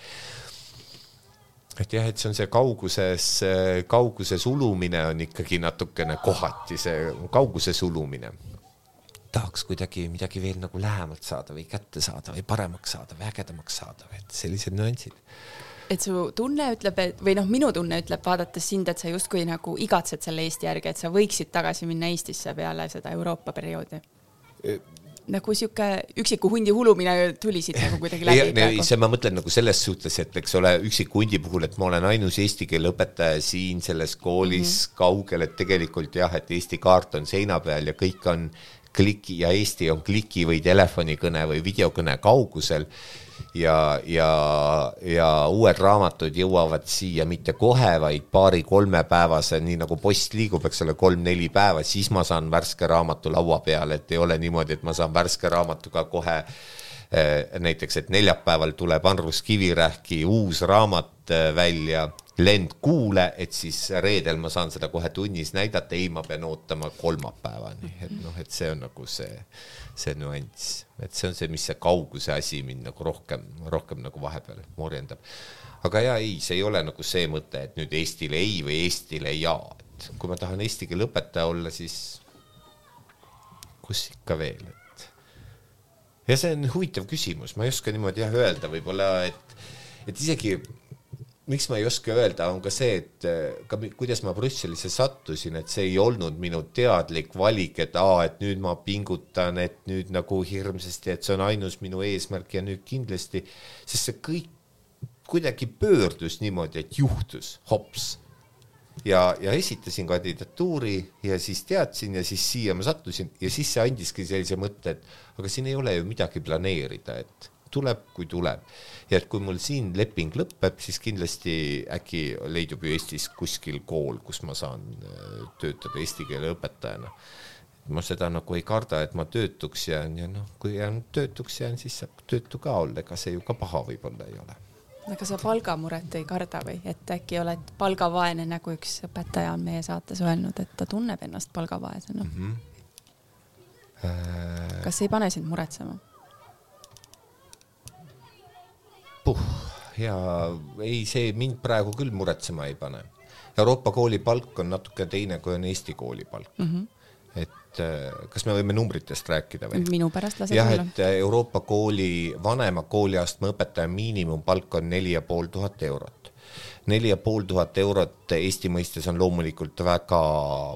et jah, et see on see kauguses, kauguse sulumine on ikkagi natukene kohati see kauguse sulumine. tahaks kuidagi midagi veel nagu lähemalt saada või kätte saada või paremaks saada või ägedamaks saada, et sellised nüansid et su tunne ütleb, et või noh, minu tunne ütleb, vaadates sind, et sa justkui nagu igatsed selle Eesti järgi, et sa võiksid tagasi minna Eestisse peale seda Euroopa perioodi e nagu sihuke üksiku hundi hulumine tuli siit nagu kuidagi läbi. ei, see ma mõtlen nagu selles suhtes, et eks ole, üksiku hundi puhul, et ma olen ainus eesti keele õpetaja siin selles koolis mm -hmm. kaugel, et tegelikult jah, et Eesti kaart on seina peal ja kõik on kliki ja Eesti on kliki või telefonikõne või videokõne kaugusel ja, ja, ja uued raamatud jõuavad siia mitte kohe, vaid paari-kolme päevase, nii nagu post liigub, eks ole, kolm-neli päeva, siis ma saan värske raamatu laua peale, et ei ole niimoodi, et ma saan värske raamatuga kohe eh, näiteks, et neljapäeval tuleb Andrus Kivirähki uus raamat eh, välja lend kuule, et siis reedel ma saan seda kohe tunnis näidata, ei, ma pean ootama kolmapäevani, et noh, et see on nagu see, see nüanss, et see on see, mis see kauguse asi mind nagu rohkem, rohkem nagu vahepeal morjendab. aga ja ei, see ei ole nagu see mõte, et nüüd Eestile ei või Eestile jaa, et kui ma tahan eesti keele õpetaja olla, siis kus ikka veel, et ja see on huvitav küsimus, ma ei oska niimoodi jah öelda, võib-olla et, et isegi miks ma ei oska öelda, on ka see, et äh, ka kuidas ma Brüsselisse sattusin, et see ei olnud minu teadlik valik, et aa, et nüüd ma pingutan, et nüüd nagu hirmsasti, et see on ainus minu eesmärk ja nüüd kindlasti, sest see kõik kuidagi pöördus niimoodi, et juhtus, hops. ja, ja esitasin kandidatuuri ja siis teadsin ja siis siia ma sattusin ja siis see andiski sellise mõtte, et aga siin ei ole ju midagi planeerida, et tuleb, kui tuleb. Ja et kui mul siin leping lõpeb, siis kindlasti äkki leidub ju Eestis kuskil kool, kus ma saan äh, töötada eesti keele õpetajana. ma seda nagu ei karda, et ma töötuks jään ja noh, kui jään töötuks jään, siis saab töötu ka olla, ega see ju ka paha võib-olla ei ole aga sa palgamuret ei karda või, et äkki oled palgavaene, nagu üks õpetaja on meie saates öelnud, et ta tunneb ennast palgavaesena mm? -hmm. kas see ei pane sind muretsema? Puh, ja ei, see mind praegu küll muretsema ei pane. Euroopa kooli palk on natuke teine, kui on Eesti kooli palk mm. -hmm et äh, kas me võime numbritest rääkida või? minu pärast lase jah, et äh, Euroopa kooli, vanema kooliastme õpetaja miinimumpalk on neli ja pool tuhat eurot. neli ja pool tuhat eurot Eesti mõistes on loomulikult väga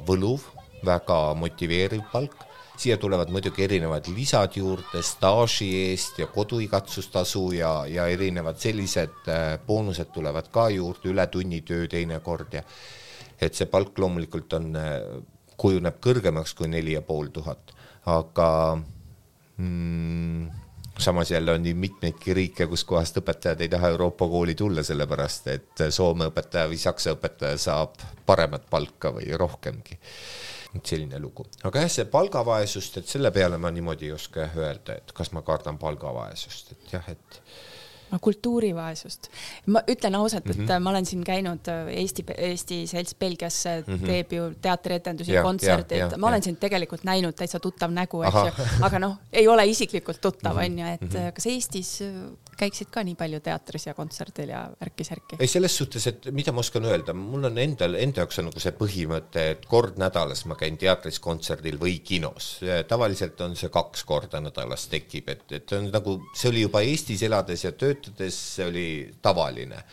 võluv, väga motiveeriv palk siia tulevad muidugi erinevad lisad juurde staaži eest ja koduigatsustasu ja, ja erinevad sellised äh, boonused tulevad ka juurde, ületunnitöö teinekord ja et see palk loomulikult on, äh, kujuneb kõrgemaks kui neli ja pool tuhat, aga mm, samas jälle on nii mitmeidki riike, kuskohast õpetajad ei taha Euroopa kooli tulla, sellepärast et Soome õpetaja või Saksa õpetaja saab paremat palka või rohkemgi. Et selline lugu, aga jah, see palgavaesust, et selle peale ma niimoodi ei oska jah öelda, et kas ma kardan palgavaesust, et jah, et no kultuurivaesust. ma ütlen ausalt, et mm -hmm. ma olen siin käinud äh, Eesti, Eesti Selts Belgias mm -hmm. teeb ju teatrietendusi, kontserteid, ma olen sind tegelikult näinud, täitsa tuttav nägu, eks ju, aga noh, ei ole isiklikult tuttav, mhm. on ju, et mm -hmm. kas Eestis käiksid ka nii palju teatris ja kontserdil ja värki-särki? ei, selles suhtes, et mida ma oskan öelda, mul on endal, enda jaoks on nagu see põhimõte, et kord nädalas ma käin teatris, kontserdil või kinos. tavaliselt on see kaks korda nädalas tekib, et, et on nagu, see oli juba Eestis elades ja töötades see oli tavaline.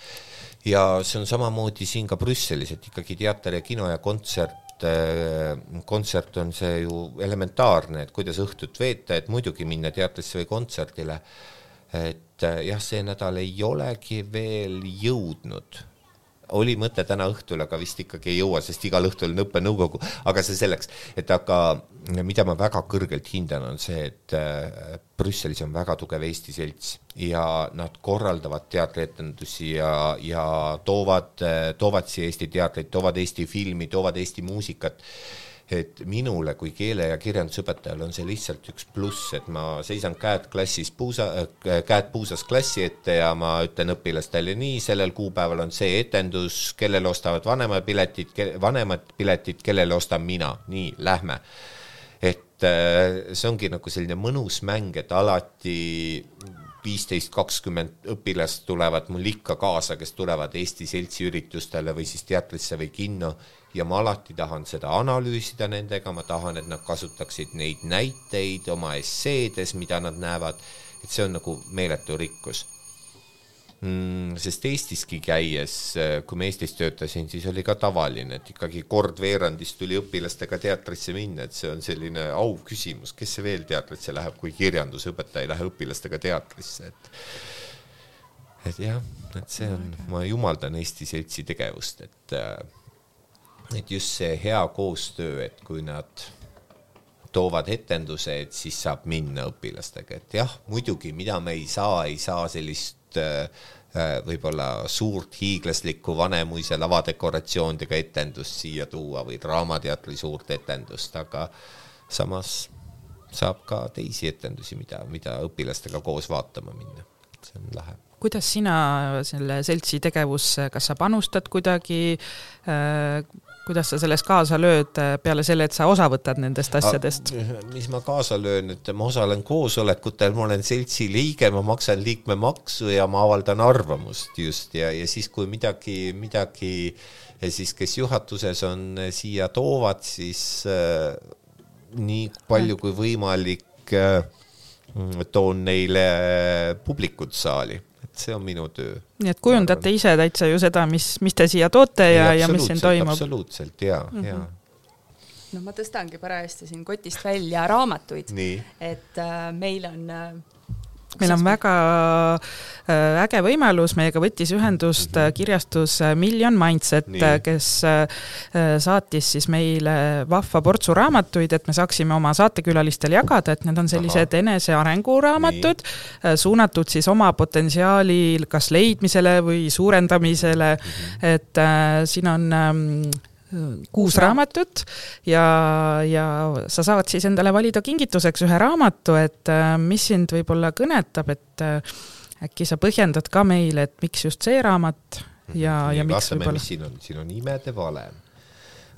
ja see on samamoodi siin ka Brüsselis, et ikkagi teater ja kino ja kontsert äh, kontsert on see ju elementaarne, et kuidas õhtut veeta, et muidugi minna teatrisse või kontserdile. Et äh, jah, see nädal ei olegi veel jõudnud. Oli mõte täna õhtul, aga vist ikkagi ei jõua, sest igal õhtul on õppenõukogu, aga see selleks, et aga mida ma väga kõrgelt hindan, on see, et äh, Brüsselis on väga tugev Eesti selts ja nad korraldavad teatrietendusi ja, ja toovad, toovad siia Eesti teatreid, toovad Eesti filmi, toovad Eesti muusikat et minule kui keele- ja kirjandusõpetajale on see lihtsalt üks pluss, et ma seisan käed klassis puusa äh,, käed puusas klassi ette ja ma ütlen õpilastele nii, sellel kuupäeval on see etendus, kellele ostavad vanemad piletid, vanemad piletid, kellele ostan mina, nii, lähme. et äh, see ongi nagu selline mõnus mäng, et alati viisteist, kakskümmend õpilast tulevad mul ikka kaasa, kes tulevad Eesti seltsi üritustele või siis teatrisse või kinno ja ma alati tahan seda analüüsida nendega, ma tahan, et nad kasutaksid neid näiteid oma esseedes, mida nad näevad, et see on nagu meeletu rikkus mm,. sest Eestiski käies, kui ma Eestis töötasin, siis oli ka tavaline, et ikkagi kord veerandis tuli õpilastega teatrisse minna, et see on selline auküsimus, kes see veel teatrisse läheb, kui kirjandusõpetaja ei lähe õpilastega teatrisse, et et jah, et see on, ma jumaldan Eesti Seltsi tegevust, et äh, et just see hea koostöö, et kui nad toovad etenduse, et siis saab minna õpilastega, et jah, muidugi, mida me ei saa, ei saa sellist äh, äh, võib-olla suurt hiiglaslikku Vanemuise lavadekoratsioonidega etendust siia tuua või Draamateatri suurt etendust, aga samas saab ka teisi etendusi, mida, mida õpilastega koos vaatama minna, see on lahe kuidas sina selle seltsi tegevusse, kas sa panustad kuidagi äh, kuidas sa selles kaasa lööd äh, peale selle, et sa osa võtad nendest asjadest? mis ma kaasa löön, et ma osalen koosolekutel, ma olen seltsi liige, ma maksan liikmemaksu ja ma avaldan arvamust just ja, ja siis, kui midagi, midagi siis, kes juhatuses on, äh, siia toovad, siis äh, nii palju kui võimalik äh, toon neile publikut saali see on minu töö. nii et kujundate ise täitsa ju seda, mis, mis te siia toote ja, ja mis siin toimub? absoluutselt ja mm, -hmm. ja no ma tõstangi parajasti siin kotist välja raamatuid, et äh, meil on äh, meil on väga äh, äge võimalus, meiega võttis ühendust äh, kirjastus äh, Million Mindset, kes saatis siis meile vahva portsu raamatuid, et me saaksime oma saatekülalistele jagada, et need on sellised enesearenguraamatud, suunatud siis oma potentsiaali kas leidmisele või suurendamisele, mhm. et äh, siin on ähm, kuus raamatut ja, ja sa saad siis endale valida kingituseks ühe raamatu, et äh, mis sind võib-olla kõnetab, et äh, äkki sa põhjendad ka meile, et miks just see raamat ja, ja miks võib-olla. siin on, siin on imede valem.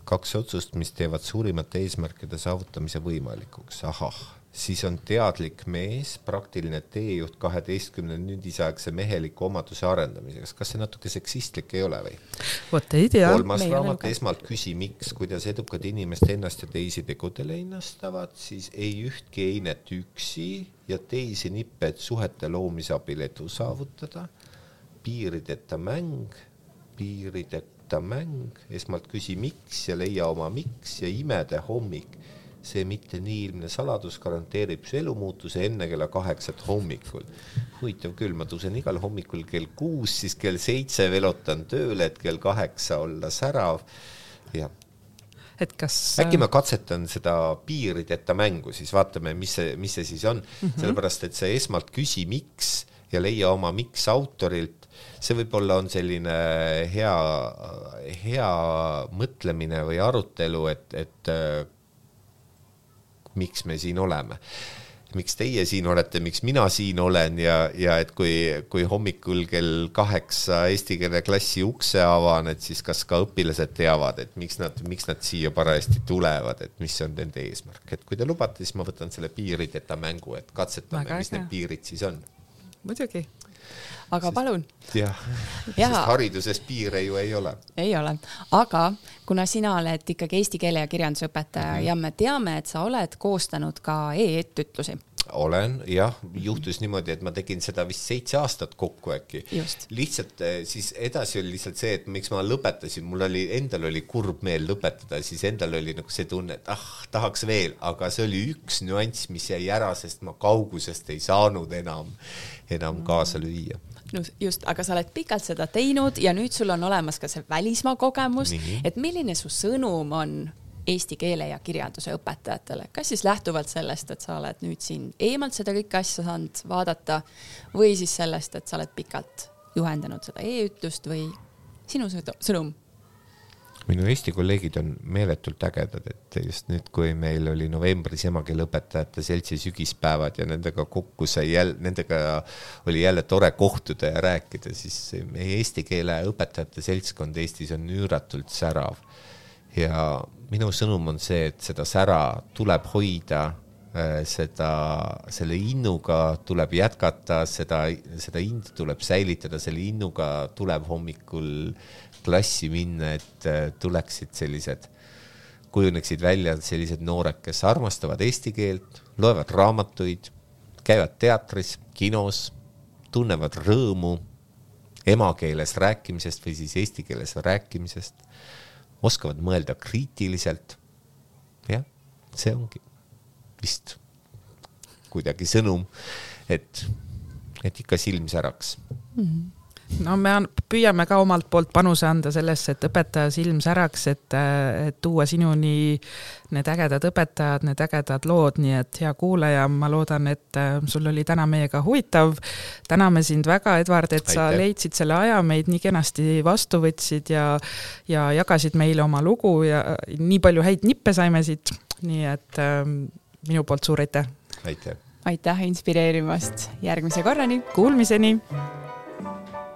kaks otsust, mis teevad suurimate eesmärkide saavutamise võimalikuks, ahah siis on teadlik mees, praktiline teejuht kaheteistkümne nüüdisaegse meheliku omaduse arendamiseks. kas see natuke seksistlik ei ole või? vot ei tea. kolmas raamat, esmalt küsi, miks, kuidas edukad inimesed ennast ja teisi tegudele innastavad, siis ei ühtki einet üksi ja teisi nippe, et suhete loomise abil edu saavutada. piirideta mäng, piirideta mäng, esmalt küsi, miks ja leia oma miks ja imede hommik see mitte nii ilmne saladus garanteerib su elumuutuse enne kella kaheksat hommikul. huvitav küll, ma tõusen igal hommikul kell kuus, siis kell seitse velotan tööle, et kell kaheksa olla särav ja et kas äkki ma katsetan seda piirideta mängu, siis vaatame, mis see, mis see siis on mm, -hmm. sellepärast et sa esmalt küsi, miks ja leia oma miks autorilt, see võib-olla on selline hea, hea mõtlemine või arutelu, et, et miks me siin oleme. Miks teie siin olete, miks mina siin olen ja, ja et kui, kui hommikul kell kaheksa eesti keele klassi ukse avan, et siis kas ka õpilased teavad, et miks nad, miks nad siia parajasti tulevad, et mis on nende eesmärk, et kui te lubate, siis ma võtan selle piirideta mängu, et katsetame, mis need piirid siis on. muidugi aga sest, palun. jah ja., sest hariduses piire ju ei ole. ei ole, aga kuna sina oled ikkagi eesti keele ja kirjanduse õpetaja mm -hmm. ja me teame, et sa oled koostanud ka e-ettütlusi olen jah, juhtus niimoodi, et ma tegin seda vist seitse aastat kokku äkki. lihtsalt eh, siis edasi oli lihtsalt see, et miks ma lõpetasin, mul oli, endal oli kurb meel lõpetada, siis endal oli nagu see tunne, et ah, tahaks veel, aga see oli üks nüanss, mis jäi ära, sest ma kaugusest ei saanud enam, enam kaasa lüüa. No just, aga sa oled pikalt seda teinud ja nüüd sul on olemas ka see välismaa kogemus, et milline su sõnum on eesti keele ja kirjanduse õpetajatele, kas siis lähtuvalt sellest, et sa oled nüüd siin eemalt seda kõike asja saanud vaadata või siis sellest, et sa oled pikalt juhendanud seda e-ütlust või sinu sõnum? Minu Eesti kolleegid on meeletult ägedad, et just nüüd, kui meil oli novembris emakeeleõpetajate seltsi sügispäevad ja nendega kokku sai jälle, nendega oli jälle tore kohtuda ja rääkida, siis meie eesti keele õpetajate seltskond Eestis on üüratult särav. Ja minu sõnum on see, et seda sära tuleb hoida, äh, seda, selle innuga tuleb jätkata, seda, seda indu tuleb säilitada, selle innuga tuleb hommikul klassi minna, et äh, tuleksid sellised, kujuneksid välja sellised noored, kes armastavad eesti keelt, loevad raamatuid, käivad teatris, kinos, tunnevad rõõmu emakeeles rääkimisest või siis eesti keeles rääkimisest oskavad mõelda kriitiliselt. jah, see ongi vist kuidagi sõnum, et, et ikka silm säraks mm. -hmm no me püüame ka omalt poolt panuse anda sellesse, et õpetaja silm säraks, et, et tuua sinuni need ägedad õpetajad, need ägedad lood, nii et hea kuulaja, ma loodan, et äh, sul oli täna meiega huvitav. täname sind väga, Edward, et Aitäh. sa leidsid selle aja, meid nii kenasti vastu võtsid ja, ja jagasid meile oma lugu ja nii palju häid nippe saime siit, nii et äh, minu poolt suur aitäh! aitäh! aitäh inspireerimast, järgmise korrani! Kuulmiseni!